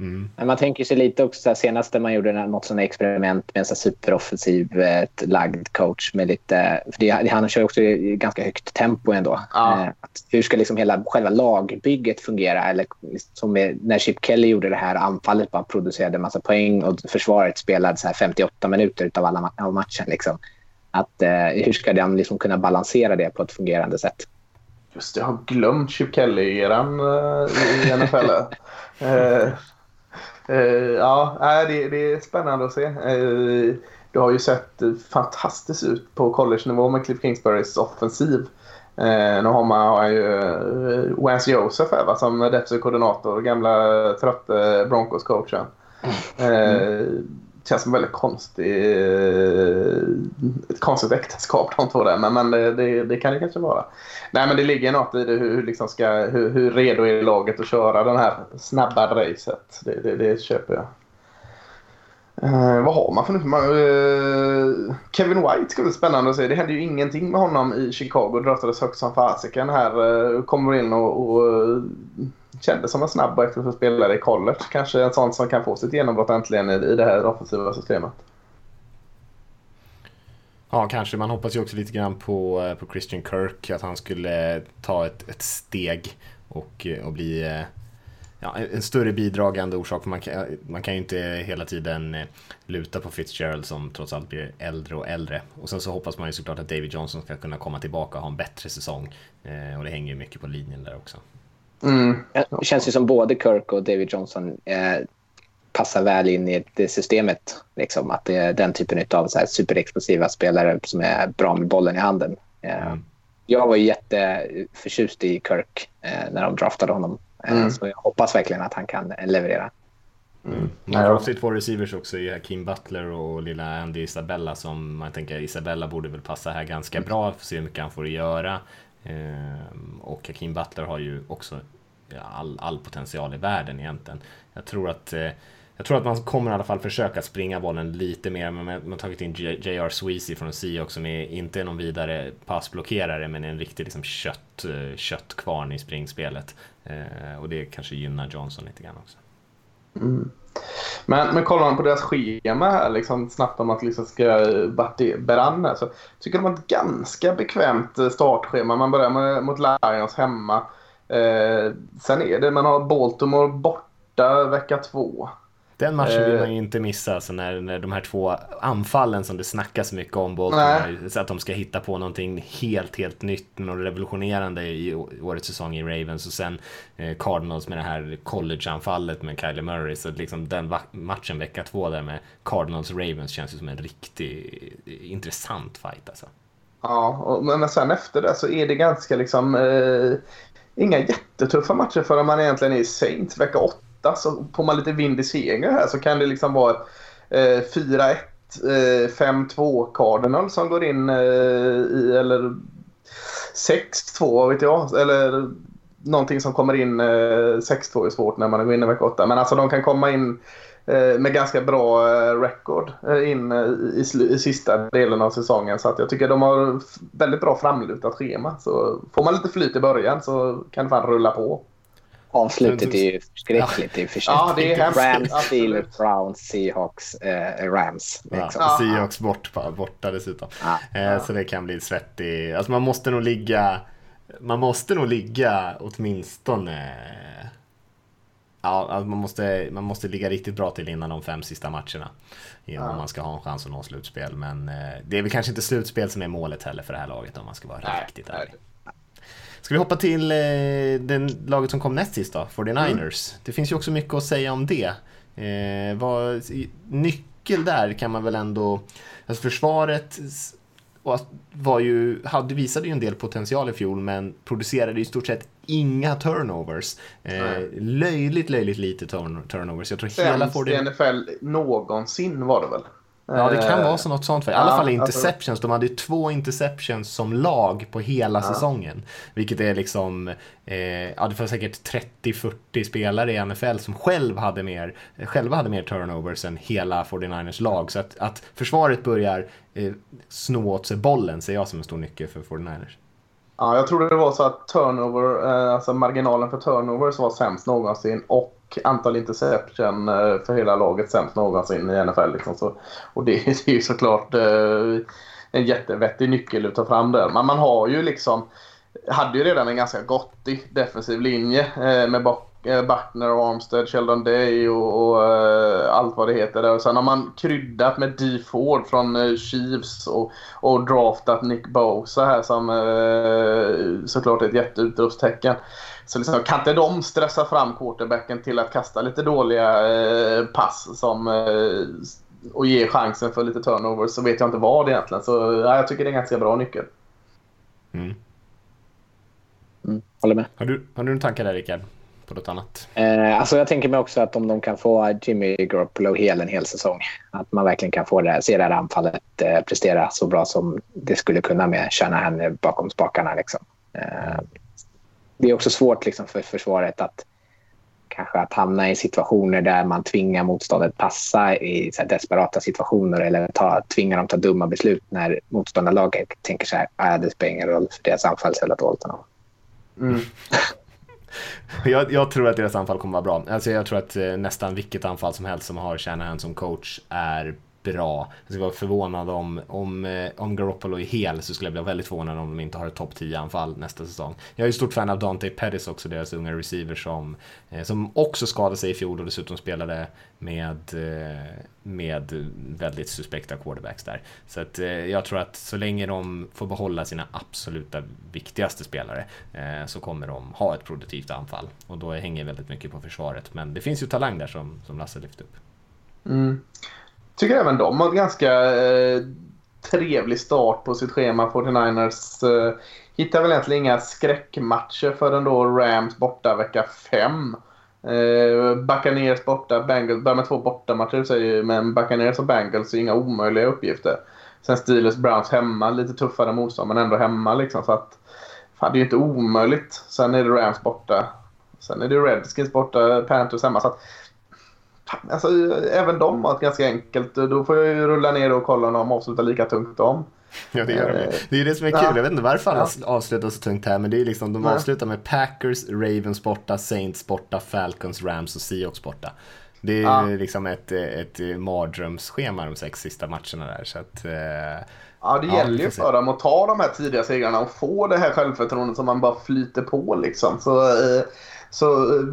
Mm. Man tänker sig lite också senast man gjorde något sånt experiment med en så superoffensiv eh, lagd coach med lite, för det, han kör också i ganska högt tempo ändå. Ja. Eh, hur ska liksom hela själva lagbygget fungera? Eller som med, när Chip Kelly gjorde det här anfallet bara producerade en massa poäng och försvaret spelade så här 58 minuter av alla av matchen. Liksom. Att, eh, hur ska de liksom kunna balansera det på ett fungerande sätt? Just det, jag har glömt Chip Kelly-eran i NFL. *laughs* Uh, ja, det, det är spännande att se. Uh, det har ju sett fantastiskt ut på college-nivå med Cliff Kingsburys offensiv. Uh, nu har man har ju uh, Wance Joseph här, va, som defensiv koordinator, gamla trötte Broncos-coachen. Mm känns som väldigt konstig, eh, ett konstigt äktenskap de två där. Men, men det, det, det, kan det kanske vara. Nej men det ligger något i det hur, liksom ska, hur, hur redo är laget att köra den här snabba racet. Det, det, det köper jag. Uh, vad har man för nu? Uh, Kevin White ska bli spännande att se. Det hände ju ingenting med honom i Chicago. Draftades högt som fasiken här. Uh, kommer in och, och kändes som en snabb och effektiv spelare i college. Kanske en sån som kan få sitt genombrott äntligen i, i det här offensiva systemet. Ja, kanske. Man hoppas ju också lite grann på, eh, på Christian Kirk, att han skulle eh, ta ett, ett steg och, eh, och bli ja, en större bidragande orsak. Man, kan, man kan ju inte hela tiden luta på Fitzgerald som trots allt blir äldre och äldre. Och sen så hoppas man ju såklart att David Johnson ska kunna komma tillbaka och ha en bättre säsong. och det hänger ju mycket på linjen där också. Mm. Det känns ju som både Kirk och David Johnson eh, passar väl in i det systemet. Liksom, att det är den typen av så här, superexplosiva spelare som är bra med bollen i handen. Eh, mm. Jag var jätteförtjust i Kirk eh, när de draftade honom. Eh, mm. Så jag hoppas verkligen att han kan leverera. Mm. Man har också två receivers också i Kim Butler och lilla Andy Isabella som man tänker Isabella borde väl passa här ganska bra, för att se hur mycket han får göra. Ehm, och Hakeem Butler har ju också all, all potential i världen egentligen. Jag tror att eh, jag tror att man kommer i alla fall försöka springa bollen lite mer. Men man har tagit in J.R. Sweezy från Seahawks som är inte är någon vidare passblockerare men är en riktig liksom, kött, eh, köttkvarn i springspelet. Eh, och det kanske gynnar Johnson lite grann också. Mm. Men, men kollar man på deras schema här, liksom, snabbt om att liksom ska Beranne, så tycker de har ett ganska bekvämt eh, startschema. Man börjar med, mot Lions hemma. Eh, sen är det, man har Baltimore borta vecka två. Den matchen vill man ju inte missa, alltså när, när de här två anfallen som det snackas mycket om, Baltimore, så att de ska hitta på någonting helt, helt nytt, något revolutionerande i årets säsong i Ravens och sen eh, Cardinals med det här college-anfallet med Kyler Murray, så liksom den matchen vecka två där med Cardinals-Ravens känns ju som en riktigt intressant fight alltså. Ja, och, men sen efter det så är det ganska liksom eh, inga jättetuffa matcher förrän man egentligen är i Saints vecka 8 så får man lite vind i segern här så kan det liksom vara eh, 4-1, eh, 5-2 Cardinal som går in eh, i eller 6-2 vet jag. Eller någonting som kommer in. Eh, 6-2 är svårt när man går in i vecka 8. Men alltså de kan komma in eh, med ganska bra eh, record eh, in eh, i, i, sista delen av säsongen. Så att jag tycker de har väldigt bra framlutat schema. Så får man lite flyt i början så kan det fan rulla på. Avslutet är ju förskräckligt ja. i och för sig. Ja, det är hemskt. Rams, Steelers, Browns, Seahawks, eh, Rams. Liksom. Ja, Seahawks bort, borta dessutom. Ja. Eh, så det kan bli svettigt. Alltså man måste nog ligga, man måste nog ligga åtminstone Ja, alltså man, måste, man måste ligga riktigt bra till innan de fem sista matcherna. Innan ja. man ska ha en chans att nå slutspel. Men eh, det är väl kanske inte slutspel som är målet heller för det här laget om man ska vara nej, riktigt ärlig. Ska vi hoppa till eh, den laget som kom näst sist då, 49ers? Mm. Det finns ju också mycket att säga om det. Eh, vad, nyckel där kan man väl ändå... Alltså försvaret var ju, hade, visade ju en del potential i fjol men producerade i stort sett inga turnovers. Eh, löjligt, löjligt lite turn turnovers. Jag tror Sämst hela 49... i NFL någonsin var det väl? Ja, det kan vara så något sånt. I alla fall interceptions. De hade ju två interceptions som lag på hela ja. säsongen. Vilket är liksom, eh, ja det var säkert 30-40 spelare i NFL som själv hade mer, själva hade mer turnovers än hela 49ers lag. Så att, att försvaret börjar eh, sno åt sig bollen ser jag som en stor nyckel för 49ers. Ja, jag tror det var så att turnover, eh, alltså marginalen för turnovers var sämst någonsin och antal interception eh, för hela laget sämst någonsin i NFL. Liksom. Så, och det, *laughs* det är ju såklart eh, en jättevettig nyckel att ta fram där. Men man har ju liksom hade ju redan en ganska gottig defensiv linje eh, med Buckner, Armstead, Sheldon Day och, och allt vad det heter. Där. Och sen har man kryddat med D. Ford från Chiefs och, och draftat Nick Bosa här som såklart är ett jätteutropstecken. Så liksom, kan inte de stressa fram quarterbacken till att kasta lite dåliga eh, pass som, eh, och ge chansen för lite turnovers så vet jag inte vad egentligen. Så ja, jag tycker det är en ganska bra nyckel. Mm. Mm, håller med. Har du, har du några tankar där Rickard? På något annat? Eh, alltså jag tänker mig också att om de kan få Jimmy Garoppolo hel en hel säsong. Att man verkligen kan få det, se det här anfallet eh, prestera så bra som det skulle kunna med Shanahan bakom spakarna. Liksom. Eh, det är också svårt liksom för försvaret att kanske att hamna i situationer där man tvingar motståndet passa i så desperata situationer eller ta, tvingar dem ta dumma beslut när motståndarlaget tänker så här, ah, det spelar ingen roll för deras anfall är så dåligt mm. *laughs* jag, jag, tror att deras anfall kommer vara bra. Alltså jag tror att eh, nästan vilket anfall som helst som har Shanahan som coach är bra. Jag skulle vara förvånad om, om, eh, om Garoppolo är hel så skulle jag bli väldigt förvånad om de inte har ett topp 10-anfall nästa säsong. Jag är ju stort fan av Dante Pettis också, deras unga receiver som, eh, som också skadade sig i fjol och dessutom spelade med, eh, med väldigt suspekta quarterbacks där. Så att jag tror att så länge de får behålla sina absoluta viktigaste spelare så kommer de ha ett produktivt anfall. Och då hänger väldigt mycket på försvaret. Men det finns ju talang där som, som Lasse lyfte upp. Mm tycker även de har en ganska eh, trevlig start på sitt schema. 49ers eh, hittar väl egentligen inga skräckmatcher förrän då Rams borta vecka 5. Eh, Buccaneers borta, Bengals börjar med två bortamatcher säger men Buccaneers och Bengals är inga omöjliga uppgifter. Sen Steelers, Browns hemma, lite tuffare motstånd men ändå hemma liksom. Så att, fan, det är ju inte omöjligt. Sen är det Rams borta. Sen är det Redskins borta, Panthers hemma. Så att, alltså, även de har ett ganska enkelt. Då får jag ju rulla ner och kolla om de avslutar lika tungt de. Ja, det gör de. Eh, Det är det som är kul. ja. Jag vet inte varför alla Ja. avslutar så tungt här, men det är liksom, de avslutar med Packers, Ravens borta, Saints borta, Falcons, Rams och Seahawks borta. Det är Ja. liksom ett, ett mardrömsschema de sex sista matcherna där. Så att, eh, Ja, det Ja, gäller ju för dem att ta de här tidiga segrarna och få det här självförtroendet som man bara flyter på liksom. Så, eh, så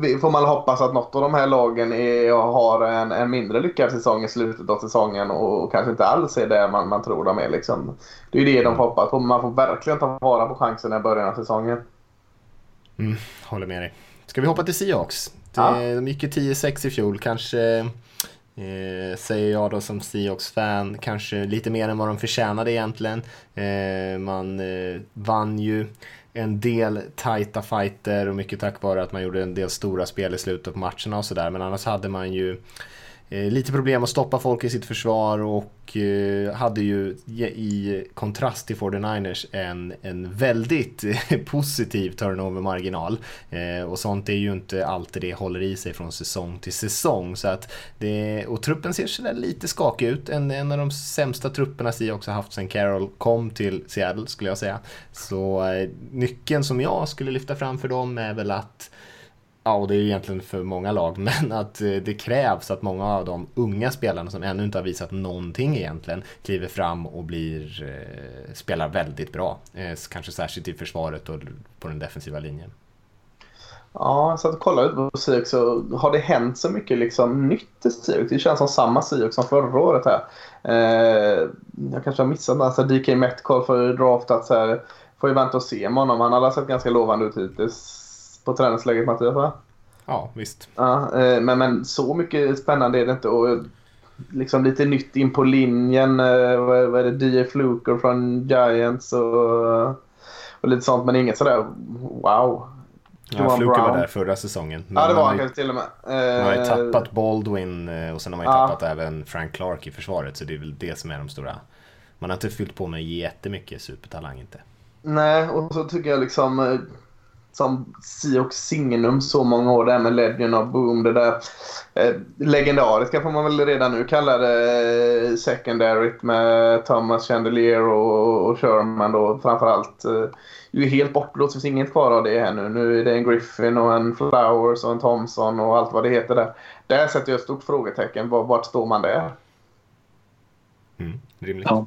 eh, får man hoppas att något av de här lagen är, har en, en mindre lyckad säsong i slutet av säsongen och kanske inte alls är det man, man tror de är. Liksom. Det är ju det de får hoppas på. Man får verkligen ta vara på chansen i början av säsongen. mm, håller med dig. Ska vi hoppa till Seahawks? Ja. De gick ju 10-6 i fjol, kanske Eh, säger jag då som Seahawks-fan, kanske lite mer än vad de förtjänade egentligen. Eh, man eh, vann ju en del tajta fighter och mycket tack vare att man gjorde en del stora spel i slutet på matcherna och sådär. Men annars hade man ju eh, Eh, lite problem att stoppa folk i sitt försvar och eh, hade ju i, kontrast till 49ers en, en väldigt *laughs* positiv turnover-marginal. Eh, och sånt är ju inte alltid det håller i sig från säsong till säsong. Så att det, och truppen ser sådär lite skakig ut. En, en av de sämsta trupperna Seahawks har haft sen Carroll kom till Seattle skulle jag säga. Så nyckeln som jag skulle lyfta fram för dem är väl att Ja, och det är ju egentligen för många lag, *laughs* men att eh, det krävs att många av de unga spelarna som ännu inte har visat någonting egentligen kliver fram och blir, eh, spelar väldigt bra. Eh, kanske särskilt i försvaret och på den defensiva linjen. Ja, så att kolla ut på Seahawks så har det hänt så mycket liksom nytt i Seahawks. Det känns som samma Seahawks som förra året här. Eh, jag kanske har missat det. Alltså DK Metcalf har ju draftats här. Får ju vänta och se med honom. Han har sett ganska lovande ut hittills på träningsläget Mattias va? Ja, visst. Ja, eh, men, men så mycket spännande är det inte. Och liksom lite nytt in på linjen. Eh, vad, vad är det? DJ Fluker från Giants och, och lite sånt. Men inget sådär wow. Ja, Jamal Fluke var där förra säsongen. Men Ja, det var han kanske till och med. Man har ju Eh, tappat Baldwin eh, och sen har man ju Ja. tappat även Frank Clark i försvaret. Så det är väl det som är de stora. Man har inte fyllt på med jättemycket supertalang inte. Nej, och så tycker jag liksom som Seahawks signum så många år där med Legend of Boom. Det där eh, legendariska får man väl redan nu kalla det eh, secondaryt med Thomas Chandelier och, och Sherman då framförallt. Eh, det är ju helt bortblåst, det finns inget kvar av det här nu. Nu är det en Griffin och en Flowers och en Thompson och allt vad det heter där. Där sätter jag ett stort frågetecken. Var- Vart står man där? Mm, rimligt. Ja.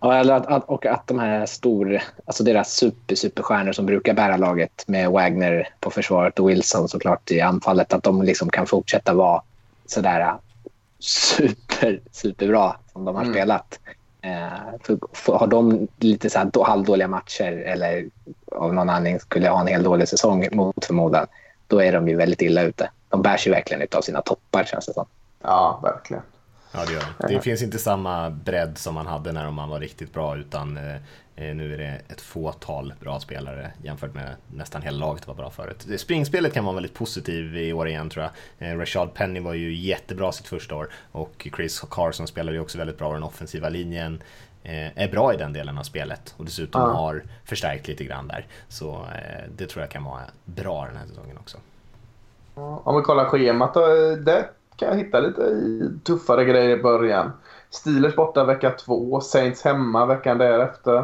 Ja, eller att, att, och att de här stor, alltså deras super, superstjärnor som brukar bära laget med Wagner på försvaret och Wilson såklart i anfallet, att de liksom kan fortsätta vara sådär äh, super, superbra som de har Mm. spelat. Eh, för, för, har de lite så här då, halvdåliga matcher eller av någon anledning skulle ha en helt dålig säsong mot förmodan, då är de ju väldigt illa ute. De bärs ju verkligen av sina toppar känns det som. Ja, verkligen. Ja, det gör det. Det finns inte samma bredd som man hade när man var riktigt bra utan eh, eh, nu är det ett fåtal bra spelare jämfört med nästan hela laget var bra förut. Det- Springspelet kan vara väldigt positiv i år igen tror jag. Eh, Rashad Penny var ju jättebra sitt första år och Chris Carson spelade ju också väldigt bra. Den offensiva linjen eh, är bra i den delen av spelet och dessutom Ja. har förstärkt lite grann där. Så det tror jag kan vara bra den här säsongen också. Om vi kollar schemat då. Där kan jag hitta lite tuffare grejer i början. Steelers borta vecka två. Saints hemma veckan därefter.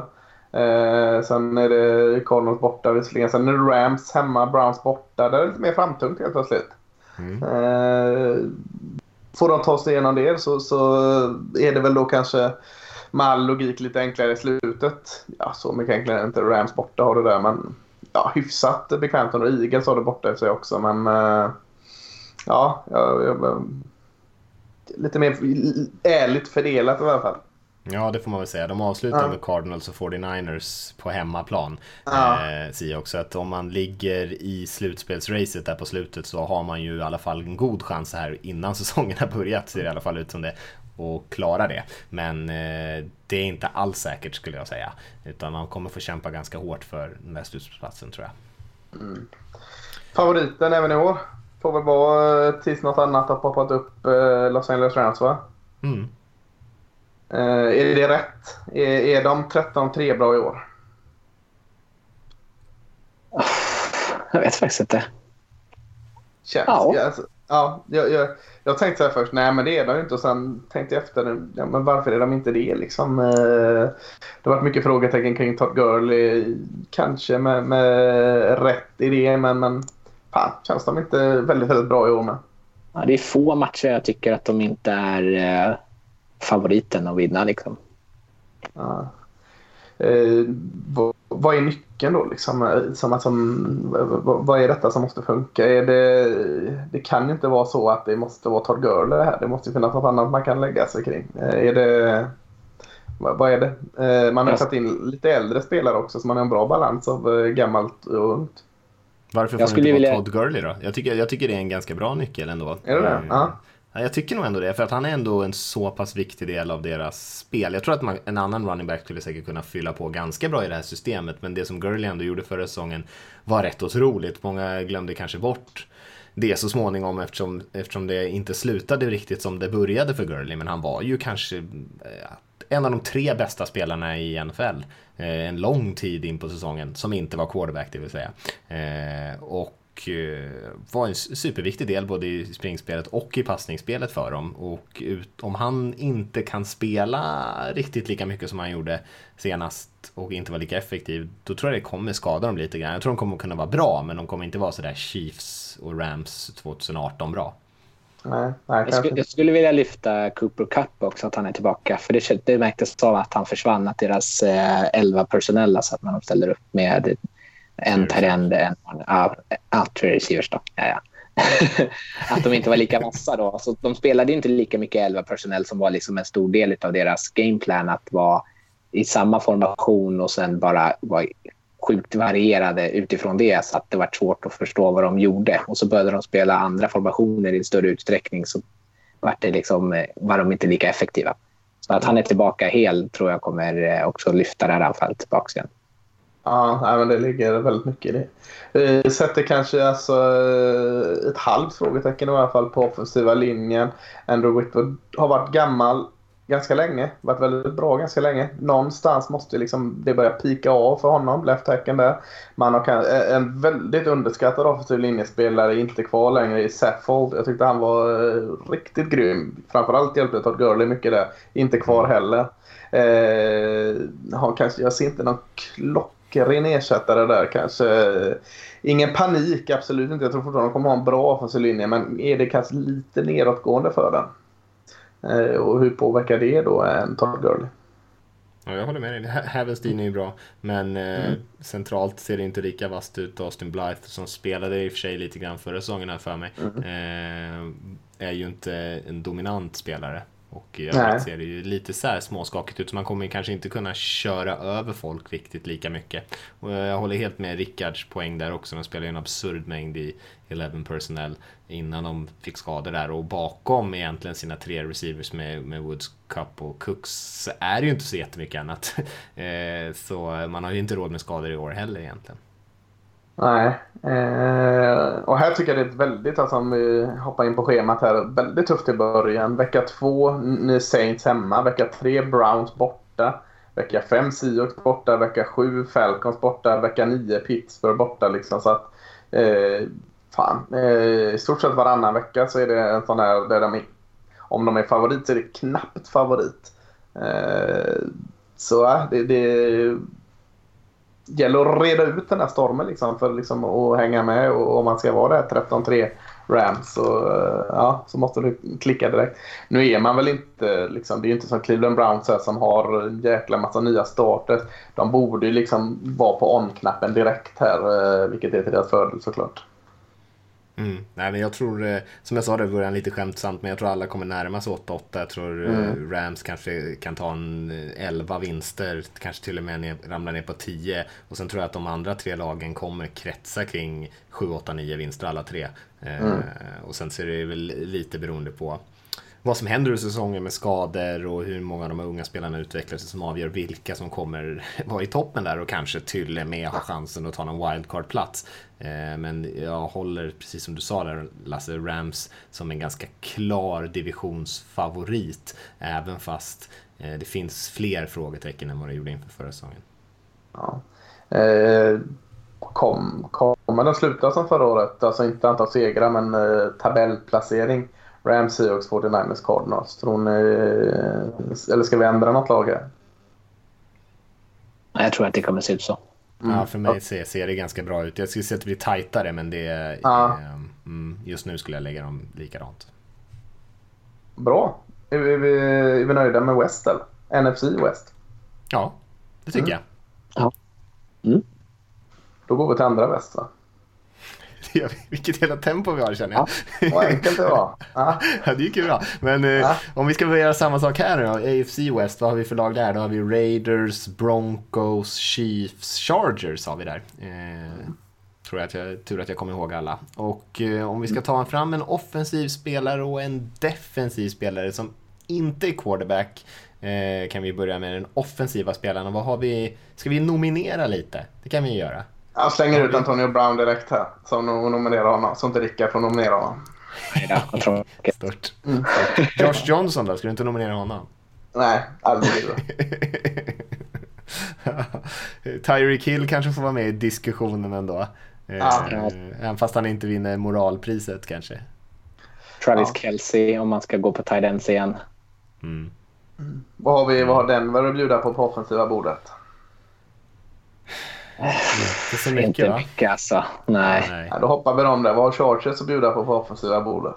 Eh, sen är det Cardinals borta visserligen. Sen är det Rams hemma, Browns borta. Där är det lite mer framtungt helt plötsligt. Mm. Eh, får de ta sig igenom det så, så är det väl då kanske med all logik lite enklare i slutet. Ja, så mycket enklare är inte. Rams borta har det där men ja, hyfsat bekvämt. Och Eagles har det borta i sig också men eh, ja, jag, jag, lite mer ärligt fördelat i alla fall. Ja, det får man väl säga. De avslutar Ja. med Cardinals och 49ers på hemmaplan. Ja. Eh, säger också att om man ligger i slutspelsracet där på slutet så har man ju i alla fall en god chans här innan *laughs* säsongen har börjat, ser det i alla fall ut som det, och klara det. Men eh, det är inte alls säkert skulle jag säga. Utan man kommer få kämpa ganska hårt för den där slutspelsplatsen tror jag. Favoriten även i år får väl vara eh, tills något annat har poppat upp eh, Los Angeles Rams va? Mm. Eh, är det rätt? Är, är de 13-3 bra i år? Jag vet faktiskt inte. Känns, ja. Alltså, ja, jag, jag, jag tänkte så här först, nej men det är de inte. Och sen tänkte jag efter, ja, men varför är de inte det liksom? Eh, det har varit mycket frågetecken kring Todd Gurley. Kanske med, med rätt idé, men, men fan, känns de inte väldigt, väldigt bra i år med? Ja, det är få matcher jag tycker att de inte är eh, favoriten att vinna. Liksom. Ja. Eh, vad, vad, är nyckeln då? Liksom? Som, alltså, vad, vad, är detta som måste funka? Är det, det kan ju inte vara så att det måste vara Todd Gurley här. Det måste finnas något annat man kan lägga sig kring. Eh, är det, vad, vad är det? Eh, man har satt in lite äldre spelare också så man har en bra balans av eh, gammalt och ungt. Varför får det inte vilja... vara Todd Gurley då? Jag tycker, jag tycker det är en ganska bra nyckel ändå. Är det det? Ja. Ja, jag tycker nog ändå det, för att han är ändå en så pass viktig del av deras spel. Jag tror att man, en annan running back skulle säkert kunna fylla på ganska bra i det här systemet, men det som Gurley ändå gjorde förra säsongen var rätt otroligt. Många glömde kanske bort det så småningom eftersom, eftersom det inte slutade riktigt som det började för Gurley, men han var ju kanske eh, en av de tre bästa spelarna i NFL eh, en lång tid in på säsongen som inte var quarterback det vill säga. Eh, och eh, var en superviktig del både i springspelet och i passningsspelet för dem. Och ut, om han inte kan spela riktigt lika mycket som han gjorde senast och inte var lika effektiv, då tror jag det kommer skada dem lite grann. Jag tror de kommer kunna vara bra, men de kommer inte vara sådär Chiefs och Rams 2018 bra. Nej, nej, jag, skulle, jag, skulle, vilja lyfta Cooper Cup också, att han är tillbaka. För det, det märktes av att han försvann, att deras eh, 11 personella, så att man ställer upp med en terend, en... Ja, ja tre receivers då. Ja, ja. *laughs* att de inte var lika vassa då. Så de spelade inte lika mycket 11 personell som var liksom en stor del av deras gameplan. Att vara i samma formation och sen bara vara sjukt varierade utifrån det så att det var svårt att förstå vad de gjorde. Och så började de spela andra formationer i större utsträckning så var, det liksom, eh, var de inte lika effektiva. Så att han är tillbaka hel tror jag kommer eh, också lyfta det här anfallet tillbaka igen. Ja, men det ligger väldigt mycket i det. Sätter kanske alltså eh, ett halvt frågetecken i alla fall på offensiva linjen. Andrew Whitford har varit gammal ganska länge. Varit väldigt bra ganska länge. Någonstans måste liksom det börja pika av för honom, left hacken där. Man har eh, en väldigt underskattad offensiv linjespelare inte kvar längre i Saffold. Jag tyckte han var eh, riktigt grym. Framförallt hjälpte Todd Gurley mycket där. Inte kvar heller. Eh, har kanske, jag ser inte någon klockren ersättare där kanske. Ingen panik, absolut inte. Jag tror fortfarande de kommer ha en bra offensiv linje. Men är det kanske lite nedåtgående för den? Eh, och hur påverkar det då en Todd Gurley? Ja, jag håller med dig. Havenstein är ju bra, men eh, mm. centralt ser det inte lika vasst ut. Austin Blythe, som spelade i och för sig lite grann förra säsongen här för mig, mm. eh, är ju inte en dominant spelare. Och i övrigt ser det ju lite så här småskakigt ut så man kommer kanske inte kunna köra över folk riktigt lika mycket. Och jag håller helt med Rickards poäng där också. De spelar ju en absurd mängd i 11 personnel innan de fick skador där och bakom egentligen sina tre receivers med, med Woods, Cup och Cooks är det ju inte så jättemycket annat. *laughs* Eh, så man har ju inte råd med skador i år heller egentligen. Nej. Eh, och här tycker jag det är väldigt, alltså om vi hoppar in på schemat här, väldigt tufft i början. Vecka två, Saints hemma. Vecka tre, Browns borta. Vecka fem, Seahawks borta. Vecka sju, Falcons borta. Vecka nio, Pittsburgh borta. Liksom, så att, eh, fan, eh, I stort sett varannan vecka så är det en sån här där de är, om de är favorit så är det knappt favorit. Eh, så eh, det, det gäller att reda ut den här stormen liksom, för liksom, att hänga med. Och om man ska vara där 13-3 Rams så, eh, ja, så måste du klicka direkt. Nu är man väl inte, liksom, det är inte som Cleveland Browns här, som har en jäkla massa nya starter. De borde ju liksom vara på on-knappen direkt här, eh, vilket är till deras fördel såklart. Mm. Nej, men jag tror, eh, som jag sa det i början lite skämtsamt, men jag tror alla kommer närma sig 8-8. Jag tror eh, mm. Rams kanske kan ta en 11 eh, vinster, kanske till och med ner, ramla ner på 10. Och sen tror jag att de andra tre lagen kommer kretsa kring 7, 8, 9 vinster alla tre. Mm. och sen ser det väl lite beroende på vad som händer i säsongen med skador och hur många av de unga spelarna utvecklar sig som avgör vilka som kommer *laughs* vara i toppen där och kanske till och med ha chansen att ta någon wildcard-plats. Eh, men jag håller, precis som du sa där Lasse, Rams som en ganska klar divisionsfavorit. Även fast eh, det finns fler frågetecken än vad det gjorde inför förra säsongen. Ja. Eh, kom, Kommer den sluta som förra året? Alltså inte antal segrar men eh, tabellplacering. Rams, Seahawks, 49ers, Cardinals. Tror ni... Eller ska vi ändra något lag här? Jag tror att det kommer se ut så. Ja, för mig ser, ser det ganska bra ut. Jag skulle säga att det blir tajtare, men det är, Ja. eh, mm, just nu skulle jag lägga dem likadant. Bra. Är vi, är vi, är vi nöjda med West eller? NFC West. Ja, det tycker Mm. jag. Då går vi till andra väst va? Det. Vilket jävla tempo vi har känner jag. Vad enkelt det var. *laughs* Ja. Ja, det gick ju bra. Men eh, Ja. om vi ska börja göra samma sak här nu då. AFC West, vad har vi för lag där? Då har vi Raiders, Broncos, Chiefs, Chargers har vi där. Eh, tror jag att jag, tur att jag kommer ihåg alla. Och eh, om vi ska ta fram en offensiv spelare och en defensiv spelare som inte är quarterback eh, kan vi börja med den offensiva spelaren. Och vad har vi? Ska vi nominera lite? Det kan vi göra. Jag slänger ut Antonio Brown direkt här. Som no- nominerar honom. Så inte Rickard får nominera honom. Jag tror... Stört. Josh Johnson då? Ska du inte nominera honom? Nej, aldrig. *laughs* Tyreek Hill kanske får vara med i diskussionen ändå. Eh, Ja. Även fast han inte vinner moralpriset kanske. Travis Ja. Kelce om man ska gå på tight ends igen. Mm. vad, har vi, vad har Denver att bjuda på på offensiva bordet? Inte så mycket Inte va? mycket alltså. Nej. Nej. Ja, då hoppar vi dem där. Vad har Chargers att bjuda på på offensiva bordet?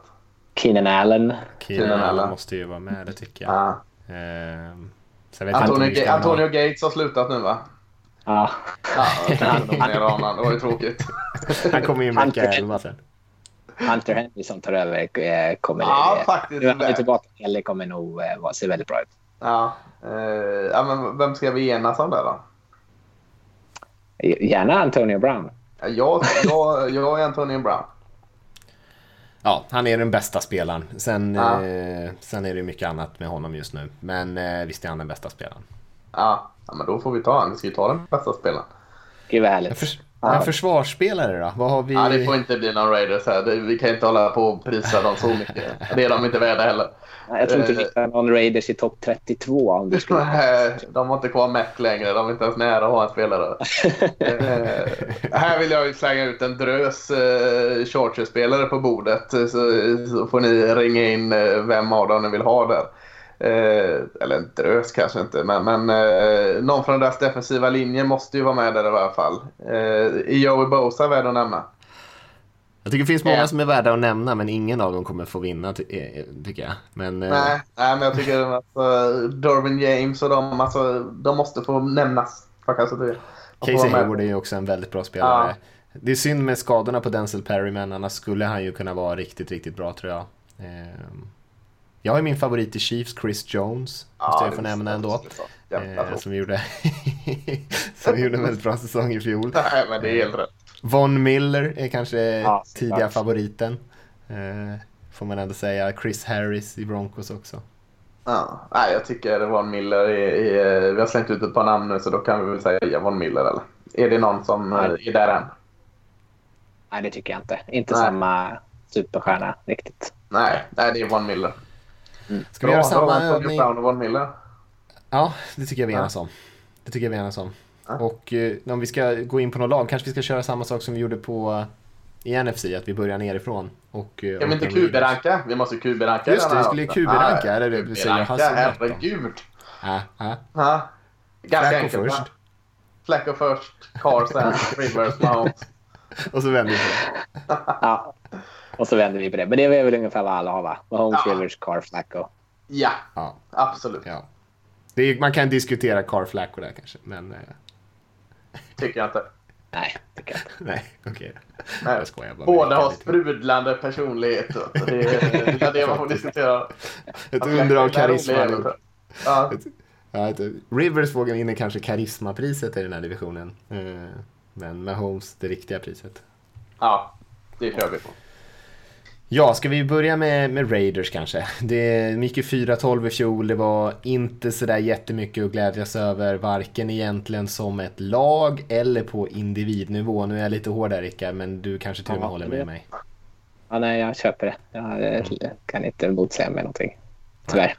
Keenan Allen. Keenan Allen Allen. måste ju vara med, det tycker jag. Ja. Ehm, om Antonio, Ga- Antonio Gates har slutat nu va? Ja. Ja, honom. Det var ju tråkigt. *laughs* Han kommer in vecka 11 sen. Hunter Henry som tar över eh, kommer... Ja, faktiskt. Nu är han tillbaka. Eller kommer nog eh, se väldigt bra ut. Ja. Eh, ja, men vem ska vi enas om där då? Gärna Antonio Brown. Ja, Jag, jag, jag är Antonio Brown. Ja, han är den bästa spelaren. Sen, Ja. eh, sen är det mycket annat med honom just nu. Men eh, visst är han den bästa spelaren. Ja, ja men då får vi ta honom. Vi ska ju ta den bästa spelaren. Gud vad härligt. förs- en försvarsspelare då? Vad har vi? Ja, det får inte bli någon Raiders här. Vi kan inte hålla på och prisa dem så mycket. Det är de inte värda heller. Jag tror inte Eh. vi hittar någon Raiders i topp 32 om du skulle... Nej, De har inte kvar Mac längre. De är inte ens nära att ha en spelare. *laughs* eh, här vill jag ju slänga ut en drös eh, Chargers-spelare på bordet. Så, så får ni ringa in eh, vem av dem ni vill ha där. Eh, eller en drös kanske inte, men, men eh, någon från deras defensiva linje måste ju vara med där i alla fall. Eh, är Joey Bosa värd att nämna? Jag tycker det finns många Ja. som är värda att nämna men ingen av dem kommer få vinna ty- eh, tycker jag. Men eh, Nej, nej, men jag tycker att uh, Darwin James och de, alltså, de måste få nämnas. Casey. Hayward är ju också en väldigt bra spelare. Det är synd med skadorna på Denzel Perry men annars skulle han ju kunna vara riktigt, riktigt bra tror jag. Ehm, Jag har ju min favorit i Chiefs, Chris Jones. Måste jag få nämna ändå. Jävla Eh, som gjorde, *laughs* som gjorde en väldigt bra säsong i fjol. Nej, men det är helt rätt. Von Miller är kanske Ja, tidiga såklart. favoriten. Eh, får man ändå säga. Chris Harris i Broncos också. Ja. Nej, jag tycker Von Miller är, är... Vi har slängt ut ett par namn nu så då kan vi väl säga Von Miller eller? Är det någon som eh, är där än? Nej, det tycker jag inte. Inte Nej. samma superstjärna riktigt. Nej, nej det är Von Miller. Ska vi göra samma övning? Brown och Von Miller. Ja, det tycker jag vi enas om. Det tycker jag vi enas om. Ja. Och eh, om vi ska gå in på något lag, kanske vi ska köra samma sak som vi gjorde på eh, i NFC, att vi börjar nerifrån. Och, eh, Kan vi inte QB-ranka? Vi måste QB-ranka. Just det, vi skulle. QB-ranka, Ja, eller det säger QB-ranka, herregud. Ja, ja. Ja. Ganska Flacco enkelt. först. Flacco först, Carson, *laughs* Rivers, Mahomes. Och så vänder vi på det. Ja. Och så vänder vi på det. Men det är väl ungefär vad alla har va? Mahomes, Ja. Rivers, Carr, Flacco. Ja, Ja, absolut. ja. Det är, man kan diskutera Car Flacco där kanske, men eh, Tycker jag inte. Nej, tycker jag inte. *laughs* nej, okej. Nej. Jag skojar bara. Båda har sprudlande personlighet. *laughs* Det är det, man får diskutera. Ett under av karisma. Ja, Ja, ett, Rivers vågar vinna kanske karismapriset i den här divisionen. Eh, Men Mahomes det riktiga priset. ja, det kör vi på. Ja, ska vi börja med, med Raiders kanske? *laughs* Det gick ju 4-12 i fjol, det var inte sådär jättemycket att glädjas över, varken egentligen som ett lag eller på individnivå. Nu är jag lite hård där Rickard, men du kanske till och med Ja, håller det- med mig. Ja, nej, jag köper det. Jag eh, kan inte motsäga mig någonting. Tyvärr.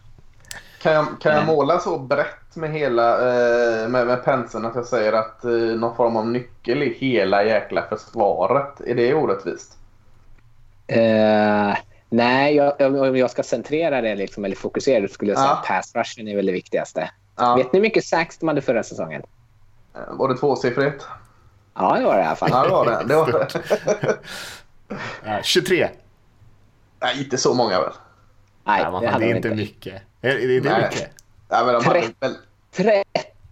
Kan jag, kan jag måla så brett med hela eh, med, med penseln att jag säger att eh, någon form av nyckel i hela jäkla försvaret? Är det orättvist? Eh, nej, jag, om jag ska centrera det liksom, eller fokusera det skulle jag säga Ja. att pass rushen är väl det viktigaste. Ja. Vet ni hur mycket sax de hade förra säsongen? Eh, Var det tvåsiffrigt? Ja, det var det i alla fall. Ja, det var det. det, var det. *laughs* Ja, 23. Nej, inte så många väl? Nej, Ja, vad det det är de inte mycket. Är, är det Nej. mycket? Ja, men de hade Tre- väl...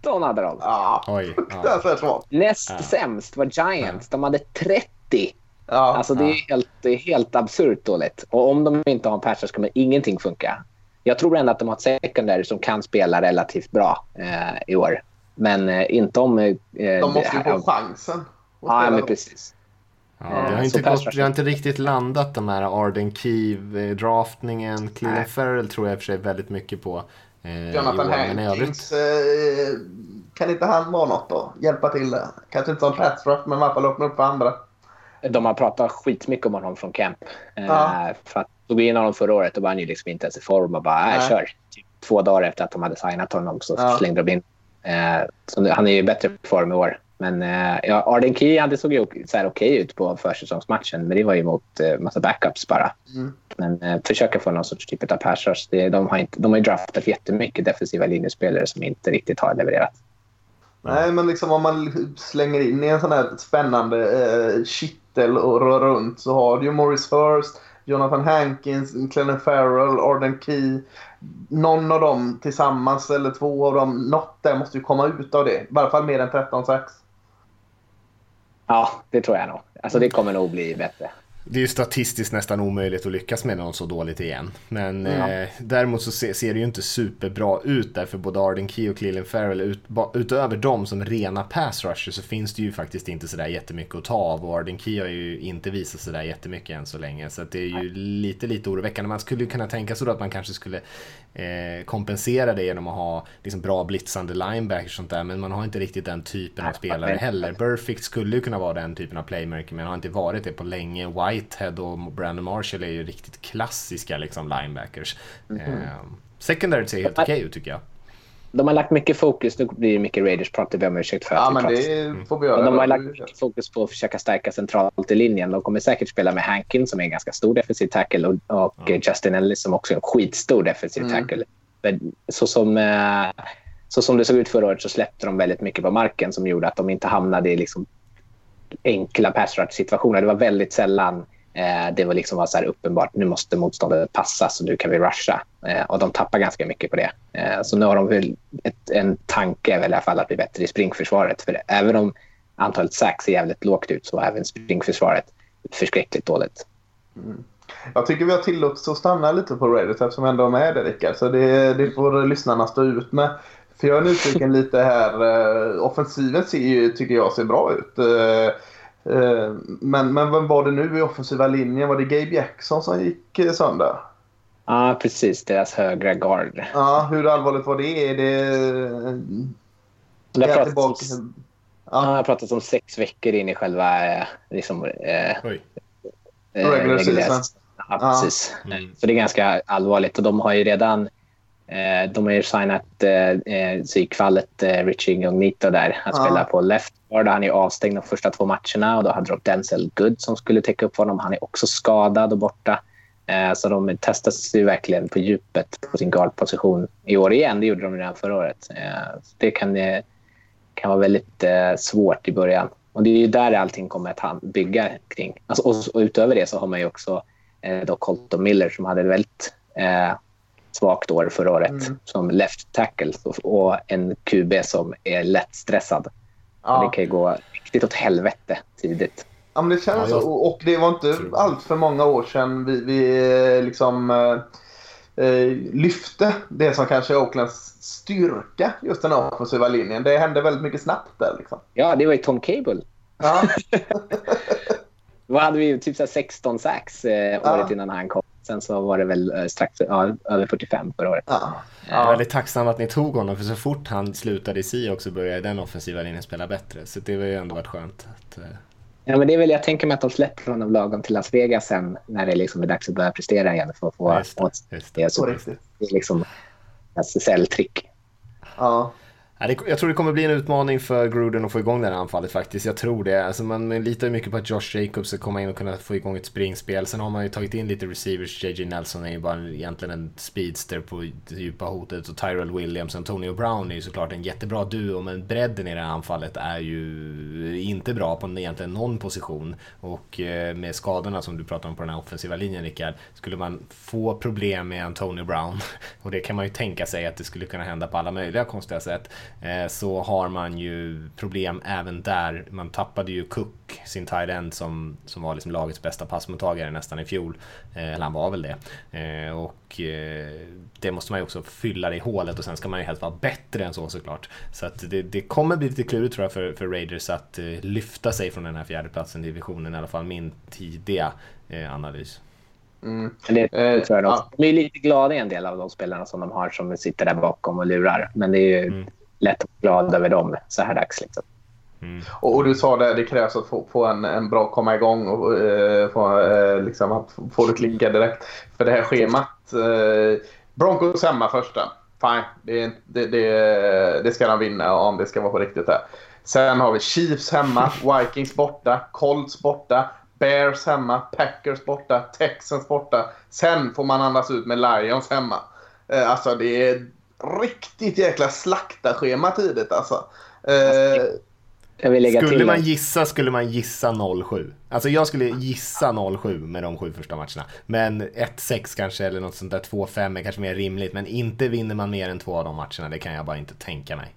13 hade de. Ja, Oj. Ja. *laughs* fruktansvärt svagt. Näst Ja. sämst var Giants. De hade 30. Ja. Alltså det är helt, det är helt absurt dåligt. Och om de inte har en patch så kommer ingenting funka. Jag tror ändå att de har ett secondary som kan spela relativt bra eh, i år. Men eh, inte om... Eh, de måste ju få chansen. Ja, men precis. Ja, det, har inte gått, det har inte riktigt landat de här Arden Key-draftningen. Cleveland Nej. Farrell tror jag i och för sig väldigt mycket på. Eh, Jonathan. Hankins, eh, kan inte han vara något då? Hjälpa till? Kanske inte som pass rush, men i alla fall öppna upp för andra. De har pratat skitmycket om honom från camp. Eh, Ja. För att tog in honom förra året och var han ju liksom inte ens i form och bara äh, kör. Typ två dagar efter att de hade signat honom så Ja. slängde de in. Eh, så nu, han är ju i bättre form i år. Men eh, ja, Arden Key hade såg ju så här okej ut på försäsongsmatchen men det var ju mot eh, massa backups bara. Mm. Men eh, försöka få någon sorts typ av pass rush. Det, de, har inte, de har ju draftat jättemycket defensiva linjespelare som inte riktigt har levererat. Nej, men liksom om man slänger in i en sån här spännande eh, kittel och rör runt så har du ju Morris First, Jonathan Hankins, Clennon Farrell, Arden Key. Någon av dem tillsammans eller två av dem, något där måste ju komma ut av det. I varje fall mer än 13-6. Ja, det tror jag nog. Alltså det kommer nog bli bättre. Det är ju statistiskt nästan omöjligt att lyckas med någon så dåligt igen. Men Ja. eh, däremot så ser, ser det ju inte superbra ut där för både Arden Key och Cleveland Farrell. Ut, utöver dem som rena pass rushers så finns det ju faktiskt inte sådär jättemycket att ta av. Och Arden Key har ju inte visat sådär jättemycket än så länge. Så det är ju lite, lite oroväckande. Man skulle ju kunna tänka sig då att man kanske skulle eh, kompensera det genom att ha liksom, bra blitzande linebackers och sånt där. Men man har inte riktigt den typen av spelare heller. Burfict skulle ju kunna vara den typen av playmaker men har inte varit det på länge. Whitehead och Brandon Marshall är ju riktigt klassiska liksom, linebackers. Mhm. Eh, secondary ser helt okej ut tycker jag. De har lagt mycket fokus, nu blir det mycket Raiders prat, det ber jag om ursäkt för. Ja, men det får vi göra. Men de har lagt mycket fokus på att försöka stärka centralt i linjen. De kommer säkert spela med Hankin som är en ganska stor defensiv tackle och, och eh, Justin Ellis som också är en skitstor defensiv Mm. tackle. Men Så som, eh, så som det såg ut förra året så släppte de väldigt mycket på marken som gjorde att de inte hamnade i liksom enkla pass rush situationer. Det var väldigt sällan Eh, det var liksom var så här uppenbart nu måste motståndet passa så nu kan vi rusha. Eh, och de tappar ganska mycket på det. Eh, så nu har de väl ett, en tanke väl i alla fall att bli bättre i springförsvaret. För även om antalet sax ser jävligt lågt ut så var även springförsvaret förskräckligt dåligt. Mm. Jag tycker vi har tillåtelse att stanna lite på Reddit eftersom vi ändå är med det Rickard. Så det, det får lyssnarna stå ut med. För jag är nyfiken lite här. Eh, offensiven ser ju, tycker jag ser bra ut. Eh, Eh, men, men vem var det nu i offensiva linjen? Var det Gabe Jackson som gick eh, sönder? Ja, precis. Deras högra guard. Ja, hur allvarligt var det? Är det... Det har pratats tillbaka- om, ja. har pratats om sex veckor in i själva eh, liksom, eh, Oj. eh, Regular season. Ja, Ja. precis. Mm. Så det är ganska allvarligt och de har ju redan eh, de har ju signat eh, eh, psykfallet eh, Richie Incognito där att Ja. spela på left guard. Han är avstängd de första två matcherna och då hade de Denzel Good som skulle täcka upp honom. Han är också skadad och borta. Eh, så de testas ju verkligen på djupet på sin guardposition i år igen. Det gjorde de redan förra året. Eh, det kan, eh, kan vara väldigt eh, svårt i början. Och det är ju där allting kommer att bygga kring. Alltså, och, och utöver det så har man ju också eh, då Colton Miller som hade väldigt eh, svagt år förra året Mm. som left tackle och, en QB som är lätt stressad. Och Ja. Det kan ju gå riktigt åt helvete tidigt. Ja, men det känns Ja, så. Och, och det var inte allt för många år sedan vi, vi eh, liksom eh, eh, lyfte det som kanske är Oaklands styrka, just den offensiva linjen. Det hände väldigt mycket snabbt där. Liksom. Ja, det var ju Tom Cable. Ja, *laughs* Då hade vi ju typ så här 16 sax eh, Ja. året innan han kom. Sen så var det väl eh, strax ja, över 45 förra året. ja, Jag är väldigt tacksam att ni tog honom för så fort han slutade i SI också började den offensiva linjen spela bättre. Så det har ju ändå varit skönt. Att, eh, Ja, men det är väl, jag tänker mig att de släpper honom lagom till Las Vegas sen när det liksom är dags att börja prestera igen för att få just det, just det. det är liksom, SSL-trick. Ja. Jag tror det kommer bli en utmaning för Gruden att få igång det här anfallet faktiskt. Jag tror det. Alltså man litar ju mycket på att Josh Jacobs ska komma in och kunna få igång ett springspel. Sen har man ju tagit in lite receivers. JJ Nelson är ju bara egentligen en speedster på det djupa hotet. Och Tyrell Williams och Antonio Brown är ju såklart en jättebra duo. Men bredden i det här anfallet är ju inte bra på egentligen någon position. Och eh, med skadorna som du pratar om på den här offensiva linjen Rickard. Skulle man få problem med Antonio Brown. *laughs* Och det kan man ju tänka sig att det skulle kunna hända på alla möjliga konstiga sätt så har man ju problem även där. Man tappade ju Cook, sin tight end, som, som var liksom lagets bästa passmottagare nästan i fjol. Eh, eller han var väl det. Eh, och det måste man ju också fylla det i hålet och sen ska man ju helst vara bättre än så såklart. Så att det, det kommer bli lite klurigt tror jag för, för Raiders att lyfta sig från den här fjärdeplatsen i divisionen, i alla fall min tidiga analys. Mm. Det tror jag de, de är lite glada i en del av de spelarna som de har som sitter där bakom och lurar. Men det är ju mm lätt att vara glad över dem så här dags. Liksom. Mm. Och, och, du sa det, det krävs att få, få en, en bra komma igång och uh, få, uh, liksom att få det klicka direkt. För det här schemat. Uh, Broncos hemma första. Fine, det, det, det, det ska de vinna om det ska vara på riktigt här. Sen har vi Chiefs hemma, Vikings borta, Colts borta, Bears hemma, Packers borta, Texans borta. Sen får man andas ut med Lions hemma. Alltså det är riktigt jäkla slaktarschema tidigt alltså. Eh, skulle man gissa skulle man gissa 0-7. Alltså jag skulle gissa 0-7 med de sju första matcherna. Men 1-6 kanske eller något sånt där 2-5 är kanske mer rimligt. Men inte vinner man mer än två av de matcherna. Det kan jag bara inte tänka mig.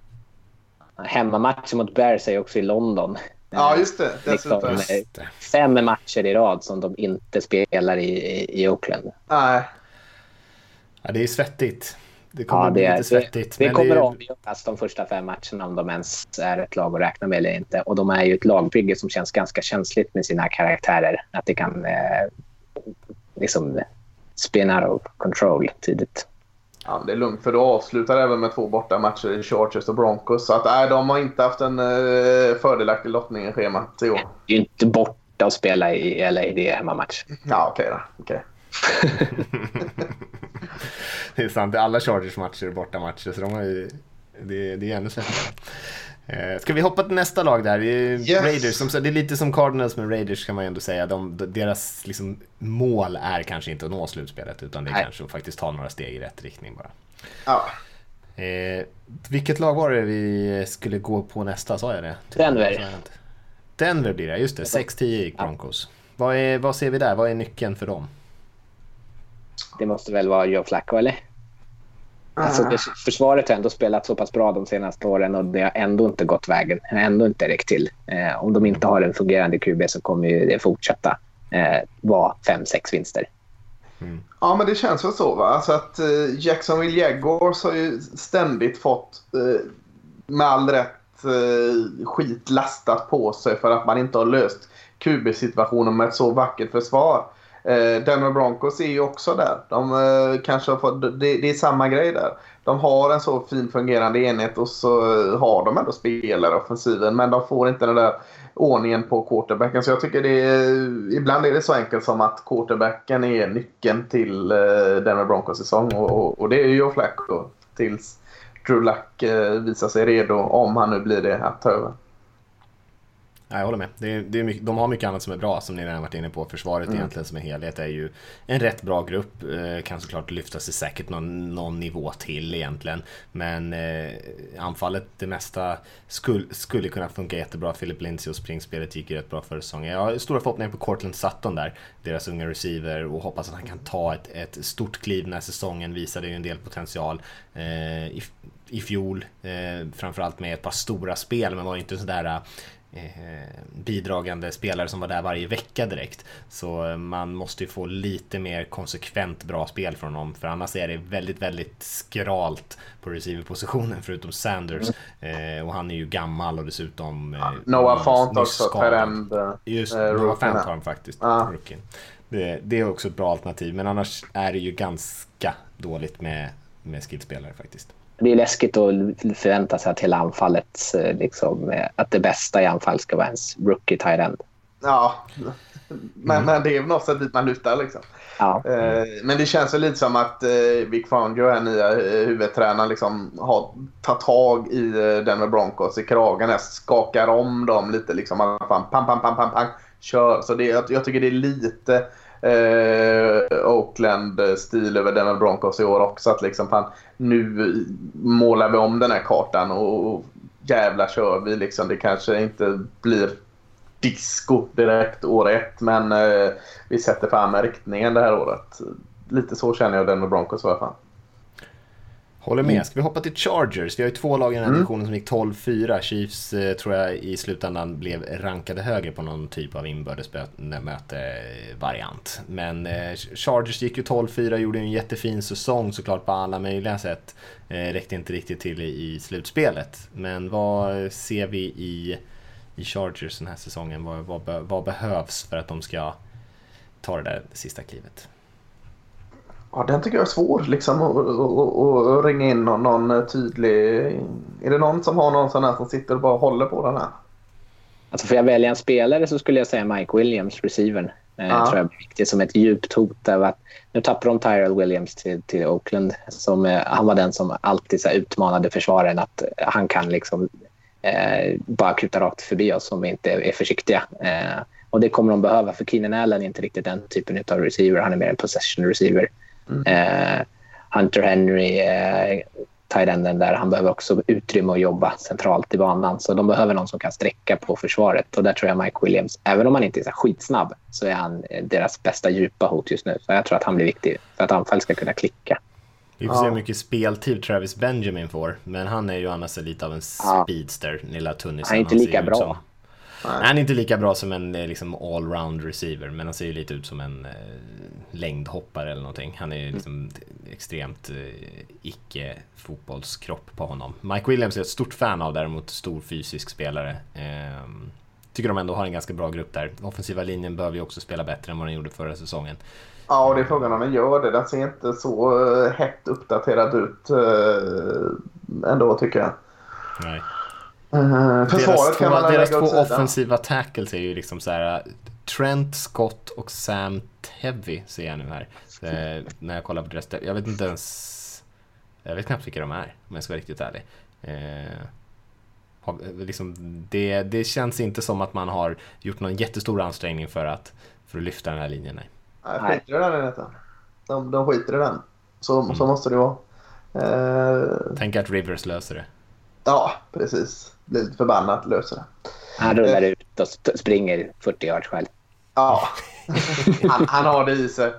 Hemmamatchen mot Bears är också i London. Ja, just det. Liksom, just det. Fem matcher i rad som de inte spelar i, i, i Oakland. Nej. Ja, det är svettigt. Det kommer ja, det, bli lite svettigt. Det, det kommer det... avgöras de första fem matcherna om de ens är ett lag att räkna med eller inte. Och de är ju ett lagbygge som känns ganska känsligt med sina karaktärer. Att det kan eh, liksom spin out of control tidigt. Ja, det är lugnt för du avslutar även med två borta matcher i Chargers och Broncos. Så att, nej, de har inte haft en eh, fördelaktig lottning i schemat i år. Det är ju inte borta att spela i LA, det är hemmamatch. Ja, okej okay då. Okay. *laughs* *laughs* *laughs* det är sant, alla Chargers matcher är bortamatcher så de har ju, det, det är ännu svettigare. Eh, ska vi hoppa till nästa lag där? Yes. Raiders, som, det är lite som Cardinals med Raiders kan man ju ändå säga. De, deras liksom, mål är kanske inte att nå slutspelet utan det är Nej. kanske att faktiskt ta några steg i rätt riktning bara. Ja. Eh, vilket lag var det vi skulle gå på nästa? Sa jag det? Denver. Denver blir det, just det. 6-10 gick Broncos. Vad, är, vad ser vi där? Vad är nyckeln för dem? Det måste väl vara Joe Flacco, eller? Alltså, det, försvaret har ändå spelat så pass bra de senaste åren och det har ändå inte gått vägen. Det har ändå inte räckt till. Eh, om de inte har en fungerande QB så kommer det fortsätta eh, vara fem, sex vinster. Mm. Ja, men det känns väl så. Va? Alltså att eh, Jacksonville Jaguars har ju ständigt fått, eh, med all rätt, eh, skit lastat på sig för att man inte har löst QB-situationen med ett så vackert försvar. Eh, Denver Broncos är ju också där. De eh, kanske har fått, det, det, är samma grej där. De har en så fin fungerande enhet och så eh, har de ändå spelare offensiven men de får inte den där ordningen på quarterbacken. Så jag tycker det är, eh, ibland är det så enkelt som att quarterbacken är nyckeln till eh, Denver Broncos säsong och, och, och det är ju Flacco tills Drew Luck eh, visar sig redo, om han nu blir det, att ta över. Jag håller med. Det är, det är mycket, de har mycket annat som är bra som ni redan varit inne på. Försvaret mm. egentligen som en helhet är ju en rätt bra grupp. Eh, kan såklart lyfta sig säkert någon, någon nivå till egentligen. Men eh, anfallet, det mesta skulle, skulle kunna funka jättebra. Philip Lindsay och springspelet gick ju rätt bra förra säsongen. Jag har stora förhoppningar på Cortland Sutton där. Deras unga receiver och hoppas att han kan ta ett, ett stort kliv den här säsongen. Visade ju en del potential eh, i, i fjol. Eh, framförallt med ett par stora spel men var ju inte sådär bidragande spelare som var där varje vecka direkt. Så eh, man måste ju få lite mer konsekvent bra spel från dem för annars är det väldigt, väldigt skralt på receiverpositionen förutom Sanders. Mm. Eh, och han är ju gammal och dessutom... Eh, Noah Fant också, Terend. Just eh, Noah Fant har han faktiskt, ah. Det, det, är också ett bra alternativ men annars är det ju ganska dåligt med, med skillspelare faktiskt det är läskigt att förvänta sig att hela anfallet, eh, liksom, eh, att det bästa i anfall ska vara ens rookie tight end. Ja, Men, mm. men det är väl något sätt dit man lutar liksom. Ja. Eh, men det känns väl lite som att eh, Vic Fangio, här nya eh, huvudtränaren, liksom har tagit tag i eh, Denver Broncos i kragen. Skakar om dem lite. Liksom, pam, pam, pam, pam, pam, kör. Så det, jag, jag tycker det är lite eh, Oakland-stil över Denver Broncos i år också. Att liksom, fan, nu målar vi om den här kartan och, och jävla kör vi. Liksom. Det kanske inte blir disco direkt år ett. Men eh, vi sätter fram riktningen det här året. Lite så känner jag den med Broncos i alla fall. Håller med. Ska vi hoppa till Chargers? Vi har ju två lag i den här mm. divisionen som gick 12-4. Chiefs eh, tror jag i slutändan blev rankade högre på någon typ av inbördesmöte-variant. Men eh, Chargers gick ju 12-4, gjorde en jättefin säsong såklart på alla möjliga sätt. Eh, räckte inte riktigt till i, i slutspelet. Men vad ser vi i i Chargers den här säsongen? Vad, vad, vad behövs för att de ska ta det där sista klivet? Ja, den tycker jag är svår liksom att ringa in någon, någon, tydlig... Är det någon som har någon sån här som sitter och bara håller på den här? Alltså får jag välja en spelare så skulle jag säga Mike Williams, receivern. Eh, ja. tror jag blir viktigt som ett djupt hot. Av att, nu tappar de Tyrell Williams till, till Oakland. Som, eh, han var den som alltid så utmanade försvaren att han kan liksom eh, bara kuta rakt förbi oss om vi inte är försiktiga. Eh, och det kommer de behöva för Keenan Allen är inte riktigt den typen av receiver. Han är mer en possession receiver. Mm. Eh, Hunter Henry, eh, tight-enden där, han behöver också utrymme att jobba centralt i banan. Så de behöver någon som kan sträcka på försvaret. Och där tror jag Mike Williams, även om han inte är så skitsnabb, så är han eh, deras bästa djupa hot just nu. Så jag tror att han blir viktig för att anfall ska kunna klicka. Vi får ja. se hur mycket speltid Travis Benjamin får. Men han är ju annars lite av en speedster, lilla tunnisen. Han är inte lika bra. Som. Han är inte lika bra som en eh, liksom, allround receiver, men han ser ju lite ut som en eh, längdhoppare eller någonting. Han är ju liksom mm. extremt eh, icke fotbollskropp på honom. Mike Williams är ett stort fan av däremot, stor fysisk spelare. Eh, tycker de ändå har en ganska bra grupp där. Offensiva linjen behöver ju också spela bättre än vad den gjorde förra säsongen. Ja, och det är frågan om den gör det. Den ser inte så uh, hett uppdaterad ut uh, ändå tycker jag. Nej. Uh, försvaret kan man Deras två offensiva tackles är ju liksom så här Trent Scott och Sam Tevy ser jag nu här. Uh, när jag kollar på deras... Jag vet inte ens... Jag vet knappt vilka de är om jag ska vara riktigt ärlig. Uh, liksom, det, det känns inte som att man har gjort någon jättestor ansträngning för att, för att lyfta den här linjen. Nej. Nej, skiter i den Renata. De, de skiter i den. Så, mm. så måste det vara. Eh... Tänk att Rivers löser det. Ja, precis. Blir lite förbannat löser det. Han rullar eh... ut och springer 40 yards själv. Ja, han, han, har det i sig.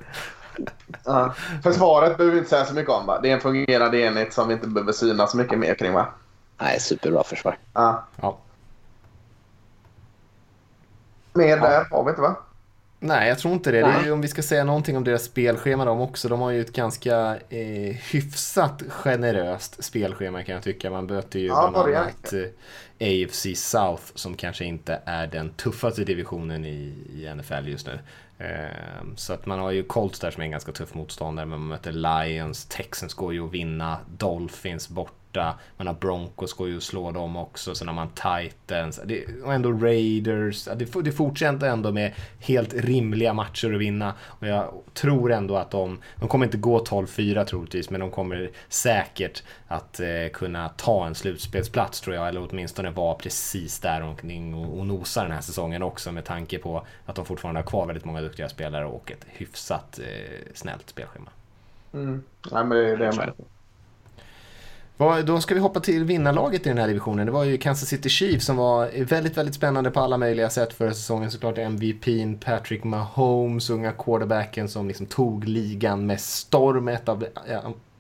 Ja. Försvaret behöver vi inte säga så mycket om. Va? Det är en fungerande enhet som vi inte behöver synas så mycket mer kring. Va? Nej, superbra försvar. Ja. ja. Mer ja. där har vi inte va? Nej, jag tror inte det. det är, om vi ska säga någonting om deras spelschema de också. De har ju ett ganska eh, hyfsat generöst spelschema kan jag tycka. Man böter ju ja, bland annat eh, AFC South som kanske inte är den tuffaste divisionen i, i NFL just nu. Eh, så att man har ju Colts där som är en ganska tuff motståndare. Men man möter Lions, Texans går ju att vinna, Dolphins bort borta. Man har Broncos, går ju att slå dem också. Sen har man Titans. Det, och ändå Raiders. Det, det fortsätter ändå med helt rimliga matcher att vinna. Och jag tror ändå att de, de kommer inte gå 12-4 troligtvis, men de kommer säkert att eh, kunna ta en slutspelsplats tror jag. Eller åtminstone vara precis där omkring och, och nosa den här säsongen också med tanke på att de fortfarande har kvar väldigt många duktiga spelare och ett hyfsat eh, snällt spelschema. Mm. Nej, men det är det med. Då ska vi hoppa till vinnarlaget i den här divisionen. Det var ju Kansas City Chiefs som var väldigt, väldigt spännande på alla möjliga sätt förra säsongen. Såklart MVPn Patrick Mahomes, unga quarterbacken som liksom tog ligan med storm. Ett av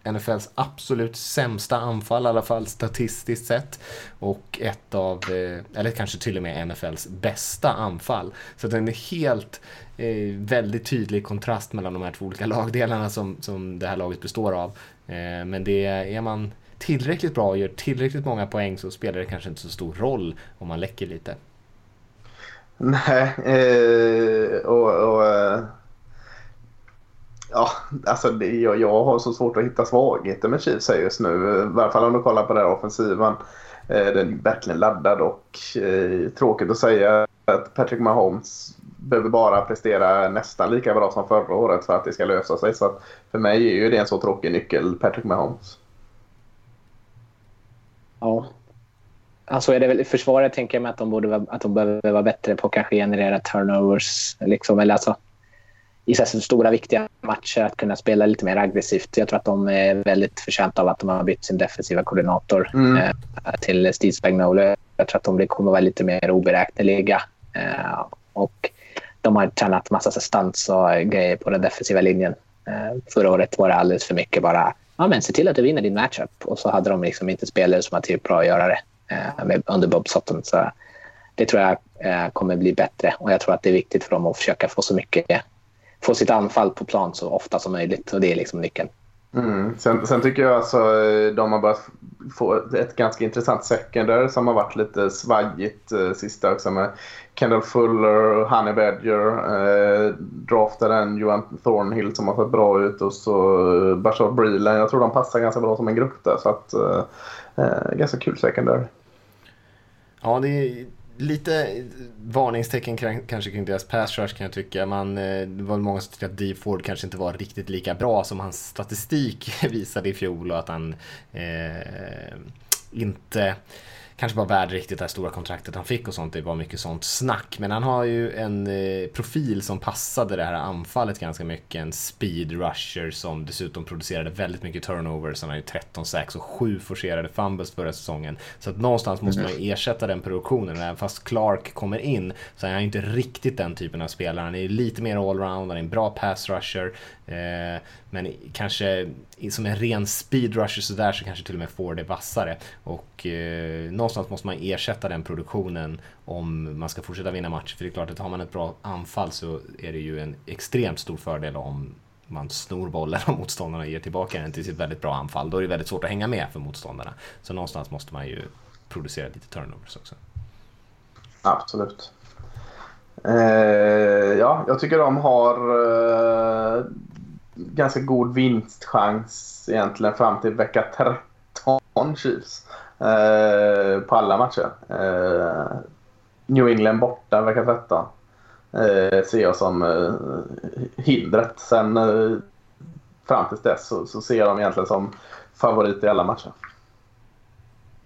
NFLs absolut sämsta anfall, i alla fall statistiskt sett. Och ett av, eh, eller kanske till och med NFLs bästa anfall. Så det är en helt, eh, väldigt tydlig kontrast mellan de här två olika lagdelarna som, som det här laget består av. Eh, men det är man tillräckligt bra och gör tillräckligt många poäng så spelar det kanske inte så stor roll om man läcker lite. Nej, eh, och, och eh, ja, alltså det, jag, jag har så svårt att hitta svagheter med Chiefs här just nu. I varje fall om du kollar på den här offensiven. Eh, den är verkligen laddad och eh, tråkigt att säga att Patrick Mahomes behöver bara prestera nästan lika bra som förra året för att det ska lösa sig. Så att för mig är ju det en så tråkig nyckel, Patrick Mahomes. Ja. Alltså är det väl försvaret tänker jag mig att de, borde vara, att de behöver vara bättre på att kanske generera turnovers. Liksom, eller alltså, i så stora viktiga matcher att kunna spela lite mer aggressivt. Jag tror att de är väldigt förtjänta av att de har bytt sin defensiva koordinator mm. eh, till Steve Spagnuolo. Jag tror att de kommer vara lite mer oberäkneliga. Eh, och de har tränat massa stunts och grejer på den defensiva linjen. Eh, förra året var det alldeles för mycket bara ja, men se till att du vinner din matchup. Och så hade de liksom inte spelare som var tillräckligt bra att göra det eh, under Bob Sutton. Så det tror jag eh, kommer bli bättre och jag tror att det är viktigt för dem att försöka få så mycket få sitt anfall på plan så ofta som möjligt och det är liksom nyckeln. Mm. Sen, sen, tycker jag alltså eh, de har börjat få ett ganska intressant secondary som har varit lite svajigt eh, sista också med Kendall Fuller Honey Badger. Eh, draftade en Johan Thornhill som har sett bra ut och så eh, Bashar Breeland. Jag tror de passar ganska bra som en grupp där så att eh, eh ganska kul secondary. Ja, det är lite varningstecken kanske kring deras pass rush kan jag tycka. Man, eh, det var många som tyckte att Dee Ford kanske inte var riktigt lika bra som hans statistik *laughs* visade i fjol och att han eh, inte kanske var värd riktigt det här stora kontraktet han fick och sånt. Det var mycket sånt snack. Men han har ju en eh, profil som passade det här anfallet ganska mycket. En speed rusher som dessutom producerade väldigt mycket turnovers. Han har ju 13 6 och 7 forcerade fumbles förra säsongen. Så att någonstans måste man ju ersätta den produktionen. Även fast Clark kommer in så är han ju inte riktigt den typen av spelare. Han är lite mer allround, han är en bra pass rusher. Eh, men kanske som en ren speedrusher sådär så kanske till och med Ford är vassare. Och eh, någonstans måste man ersätta den produktionen om man ska fortsätta vinna matcher. För det är klart att har man ett bra anfall så är det ju en extremt stor fördel om man snor bollen och motståndarna ger tillbaka den till sitt väldigt bra anfall. Då är det väldigt svårt att hänga med för motståndarna. Så någonstans måste man ju producera lite turnovers också. Absolut. Eh, ja, jag tycker de har eh, ganska god vinstchans egentligen fram till vecka 13 Chiefs. Eh, på alla matcher. Eh, New England borta vecka 13. Eh, ser jag som eh, hindret. Sen eh, fram till dess så, så ser jag dem egentligen som favorit i alla matcher.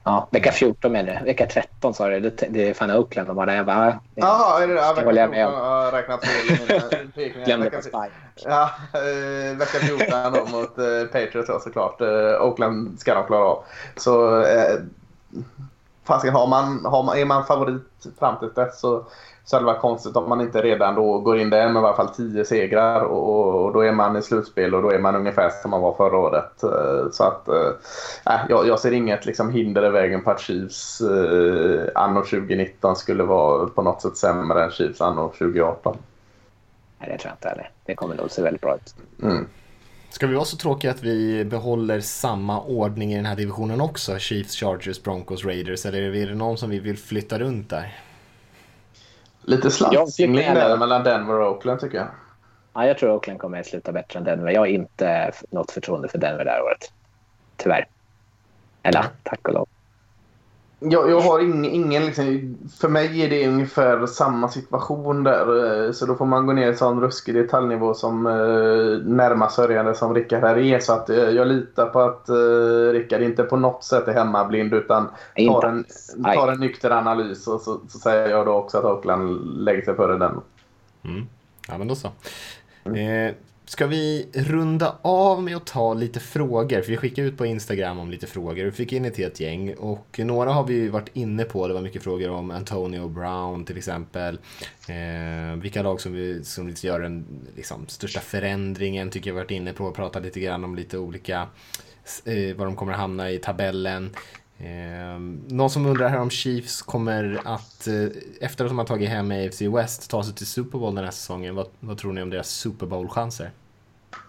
Ja, vecka 14 menar du. Vecka 13 sa du. Det är fan Oakland de har det. Jaha, är det det? Ja, *laughs* vecka 14 har jag räknat fel. Glömde på Spike. Ja, eh, vecka 14 då mot eh, Patriots såklart. Eh, Oakland ska de klara av. Så eh, fasiken, har man, har man, är man favorit fram till dess så så hade det konstigt om man inte redan då går in där med i alla fall 10 segrar och, och, då är man i slutspel och då är man ungefär som man var förra året. Eh, så att äh, jag, jag ser inget liksom, hinder i vägen på att Chiefs äh, anno 2019 skulle vara på något sätt sämre än Chiefs anno 2018. Nej, det tror jag inte heller. Det kommer nog se väldigt bra ut. Mm. Ska vi vara så tråkiga att vi behåller samma ordning i den här divisionen också? Chiefs, Chargers, Broncos, Raiders. Eller är det någon som vi vill flytta runt där? Lite slantsingling där mellan Denver och Oakland tycker jag. Ja, jag tror Oakland kommer att sluta bättre än Denver. Jag har inte något förtroende för Denver det här året. Tyvärr. Eller tack och lov. Jag, jag har ing, ingen... Liksom, för mig är det ungefär samma situation där. Eh, så då får man gå ner i sån ruskig detaljnivå som eh, närmast sörjande som Rickard här är. Så att, eh, jag litar på att eh, Rickard inte på något sätt är hemmablind utan tar en, tar en nykter analys. Och så, så säger jag då också att Oakland lägger sig före den. Mm. Ja, men då så. Mm. Eh, Ska vi runda av med att ta lite frågor? För vi skickade ut på Instagram om lite frågor Vi fick in ett helt gäng. Och några har vi varit inne på. Det var mycket frågor om Antonio Brown till exempel. Eh, vilka lag som, vi, som gör den liksom, största förändringen tycker jag vi varit inne på. Prata lite grann om lite olika, eh, var de kommer att hamna i tabellen. Eh, någon som undrar här om Chiefs kommer att, eh, efter att de har tagit hem AFC West, ta sig till Super Bowl den här säsongen. Vad, vad tror ni om deras Super Bowl-chanser?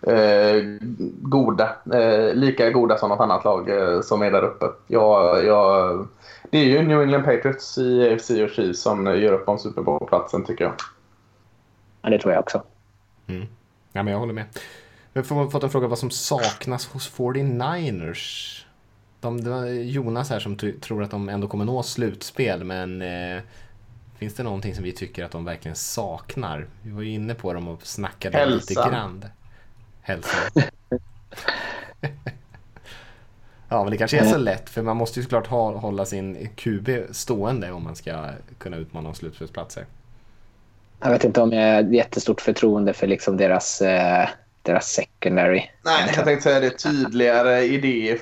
Eh, goda. Eh, lika goda som något annat lag eh, som är där uppe. Jag, jag, det är ju New England Patriots i AFC och Chiefs som gör upp om Super Bowl-platsen tycker jag. Ja, det tror jag också. Mm. Ja, men jag håller med. Jag har fått en fråga vad som saknas hos 49ers de, det var Jonas här som tror att de ändå kommer nå slutspel men eh, Finns det någonting som vi tycker att de verkligen saknar? Vi var ju inne på dem och snackade Hälsa. lite grann. Hälsa. *laughs* ja, men det kanske är så lätt för man måste ju såklart ha, hålla sin QB stående om man ska kunna utmana om slutspelsplatser. Jag vet inte om jag har jättestort förtroende för liksom deras, eh, deras secondary. Nej, jag tänkte säga det. Tydligare idé i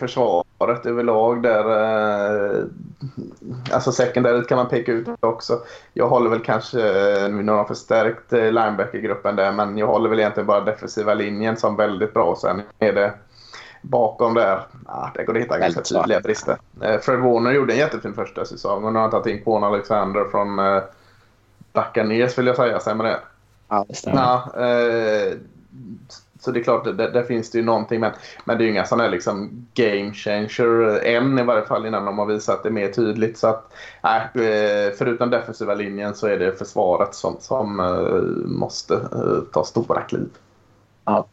försvaret överlag. Där, eh, alltså secondaryt kan man peka ut också. Jag håller väl kanske, eh, nu har de förstärkt eh, linebacker-gruppen där, men jag håller väl egentligen bara defensiva linjen som väldigt bra. Sen är det bakom där, ah, där går det att hitta ganska tydliga brister. Eh, Fred Warner gjorde en jättefin första säsong och nu har han tagit in Kwon Alexander från eh, Buccaneers vill jag säga, stämmer det? Ja, det stämmer. Ja, eh, så det är klart, där, där finns det ju någonting. Men, men det är ju inga sådana här liksom game changer än i varje fall innan de har visat det mer tydligt. Så att, nej, eh, förutom defensiva linjen så är det försvaret som, som eh, måste eh, ta stora kliv. Ja.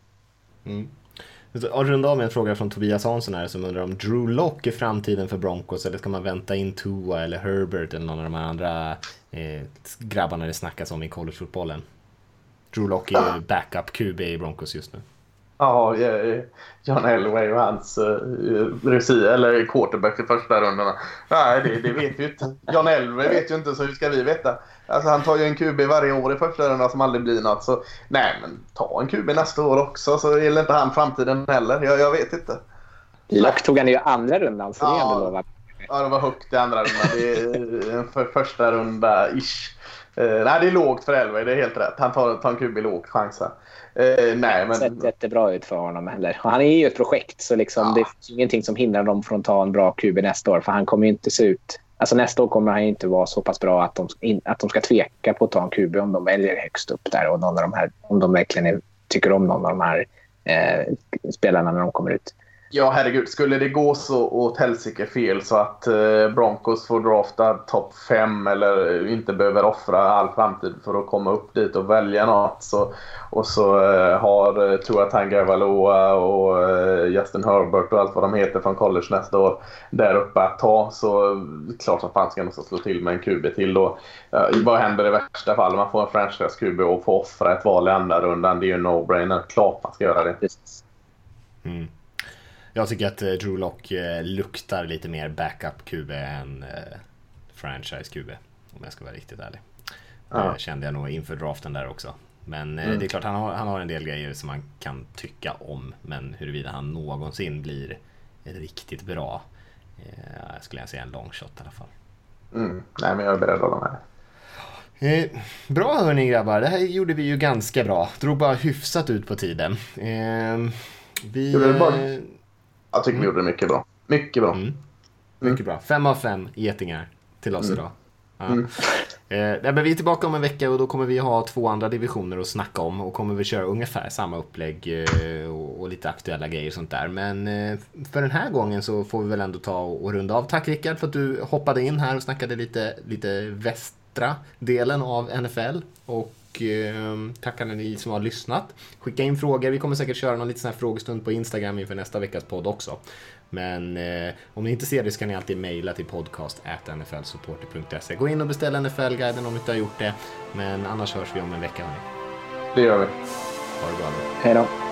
Och runda av med en fråga från Tobias Hansson här som undrar om Drew Lock är framtiden för Broncos eller ska man vänta in Tua eller Herbert eller någon av de här andra eh, grabbarna det snackas om i collegefotbollen? Drew Lock är ju backup QB i Broncos just nu. Ja, eh, John Elway och hans uh, regi, eller quarterback i första rundan. Nej, det, det vet vi inte. John Elway vet ju inte, så hur ska vi veta? Alltså, han tar ju en QB varje år i första rundan som aldrig blir något. Så nej, men ta en QB nästa år också så gäller inte han framtiden heller. Jag, jag vet inte. Lock tog han ju i andra rundan, så det är Ja. ändå lovat. Ja, det var högt i andra rundan. Det är en för, första runda-ish. Eh, nej, det är lågt för Elway. Det är helt rätt. Han tar, tar en QB lågt chans här. Eh, nej, Det sett men... jättebra ut för honom heller. Och han är ju ett projekt, så liksom, Ja. det finns ingenting som hindrar dem från att ta en bra QB nästa år. För han kommer inte se ut... Alltså nästa år kommer han inte vara så pass bra att de, in, att de ska tveka på att ta en QB om de väljer högst upp där. Och någon av de här, om de verkligen är, tycker om någon av de här eh, spelarna när de kommer ut. Ja, herregud. Skulle det gå så åt helsike fel så att eh, Broncos får drafta topp 5 eller inte behöver offra all framtid för att komma upp dit och välja något. Så, och så eh, har eh, Tua Tagovailoa och eh, Justin Herbert och allt vad de heter från college nästa år där uppe att ta. Så klart som fan ska de slå till med en QB till då. Eh, vad händer i värsta fall? Man får en franchise-QB och får offra ett val i andra rundan. Det är ju en no-brainer. Klart man ska göra det. Mm. Jag tycker att eh, Drew Lock eh, luktar lite mer backup QB än eh, franchise QB. Om jag ska vara riktigt ärlig. Ja. Det kände jag nog inför draften där också. Men Mm. det är klart, han har, han har en del grejer som man kan tycka om. Men huruvida han någonsin blir riktigt bra eh, skulle jag säga en long shot i alla fall. Mm. Nej, men jag är beredd att hålla med. Eh, bra hörni grabbar, det här gjorde vi ju ganska bra. Drog bara hyfsat ut på tiden. Eh, vi... Jag tycker vi gjorde det mycket bra. Mycket bra. Mm. Mycket bra. Fem av fem getingar till oss idag. Ja. Mm. Eh, men vi är tillbaka om en vecka och då kommer vi ha två andra divisioner att snacka om och kommer vi köra ungefär samma upplägg eh, och, och lite aktuella grejer och sånt där. Men eh, för den här gången så får vi väl ändå ta och, och runda av. Tack Rickard för att du hoppade in här och snackade lite, lite västra delen av NFL. Och eh, tack alla ni som har lyssnat. Skicka in frågor. Vi kommer säkert köra någon liten sån här frågestund på Instagram inför nästa veckas podd också. Men eh, om ni inte ser det så kan ni alltid mejla till podcast.nflsupporter.se. Gå in och beställ NFL-guiden om ni inte har gjort det. Men annars hörs vi om en vecka hörni. Det gör vi. Ha det bra. Hej då.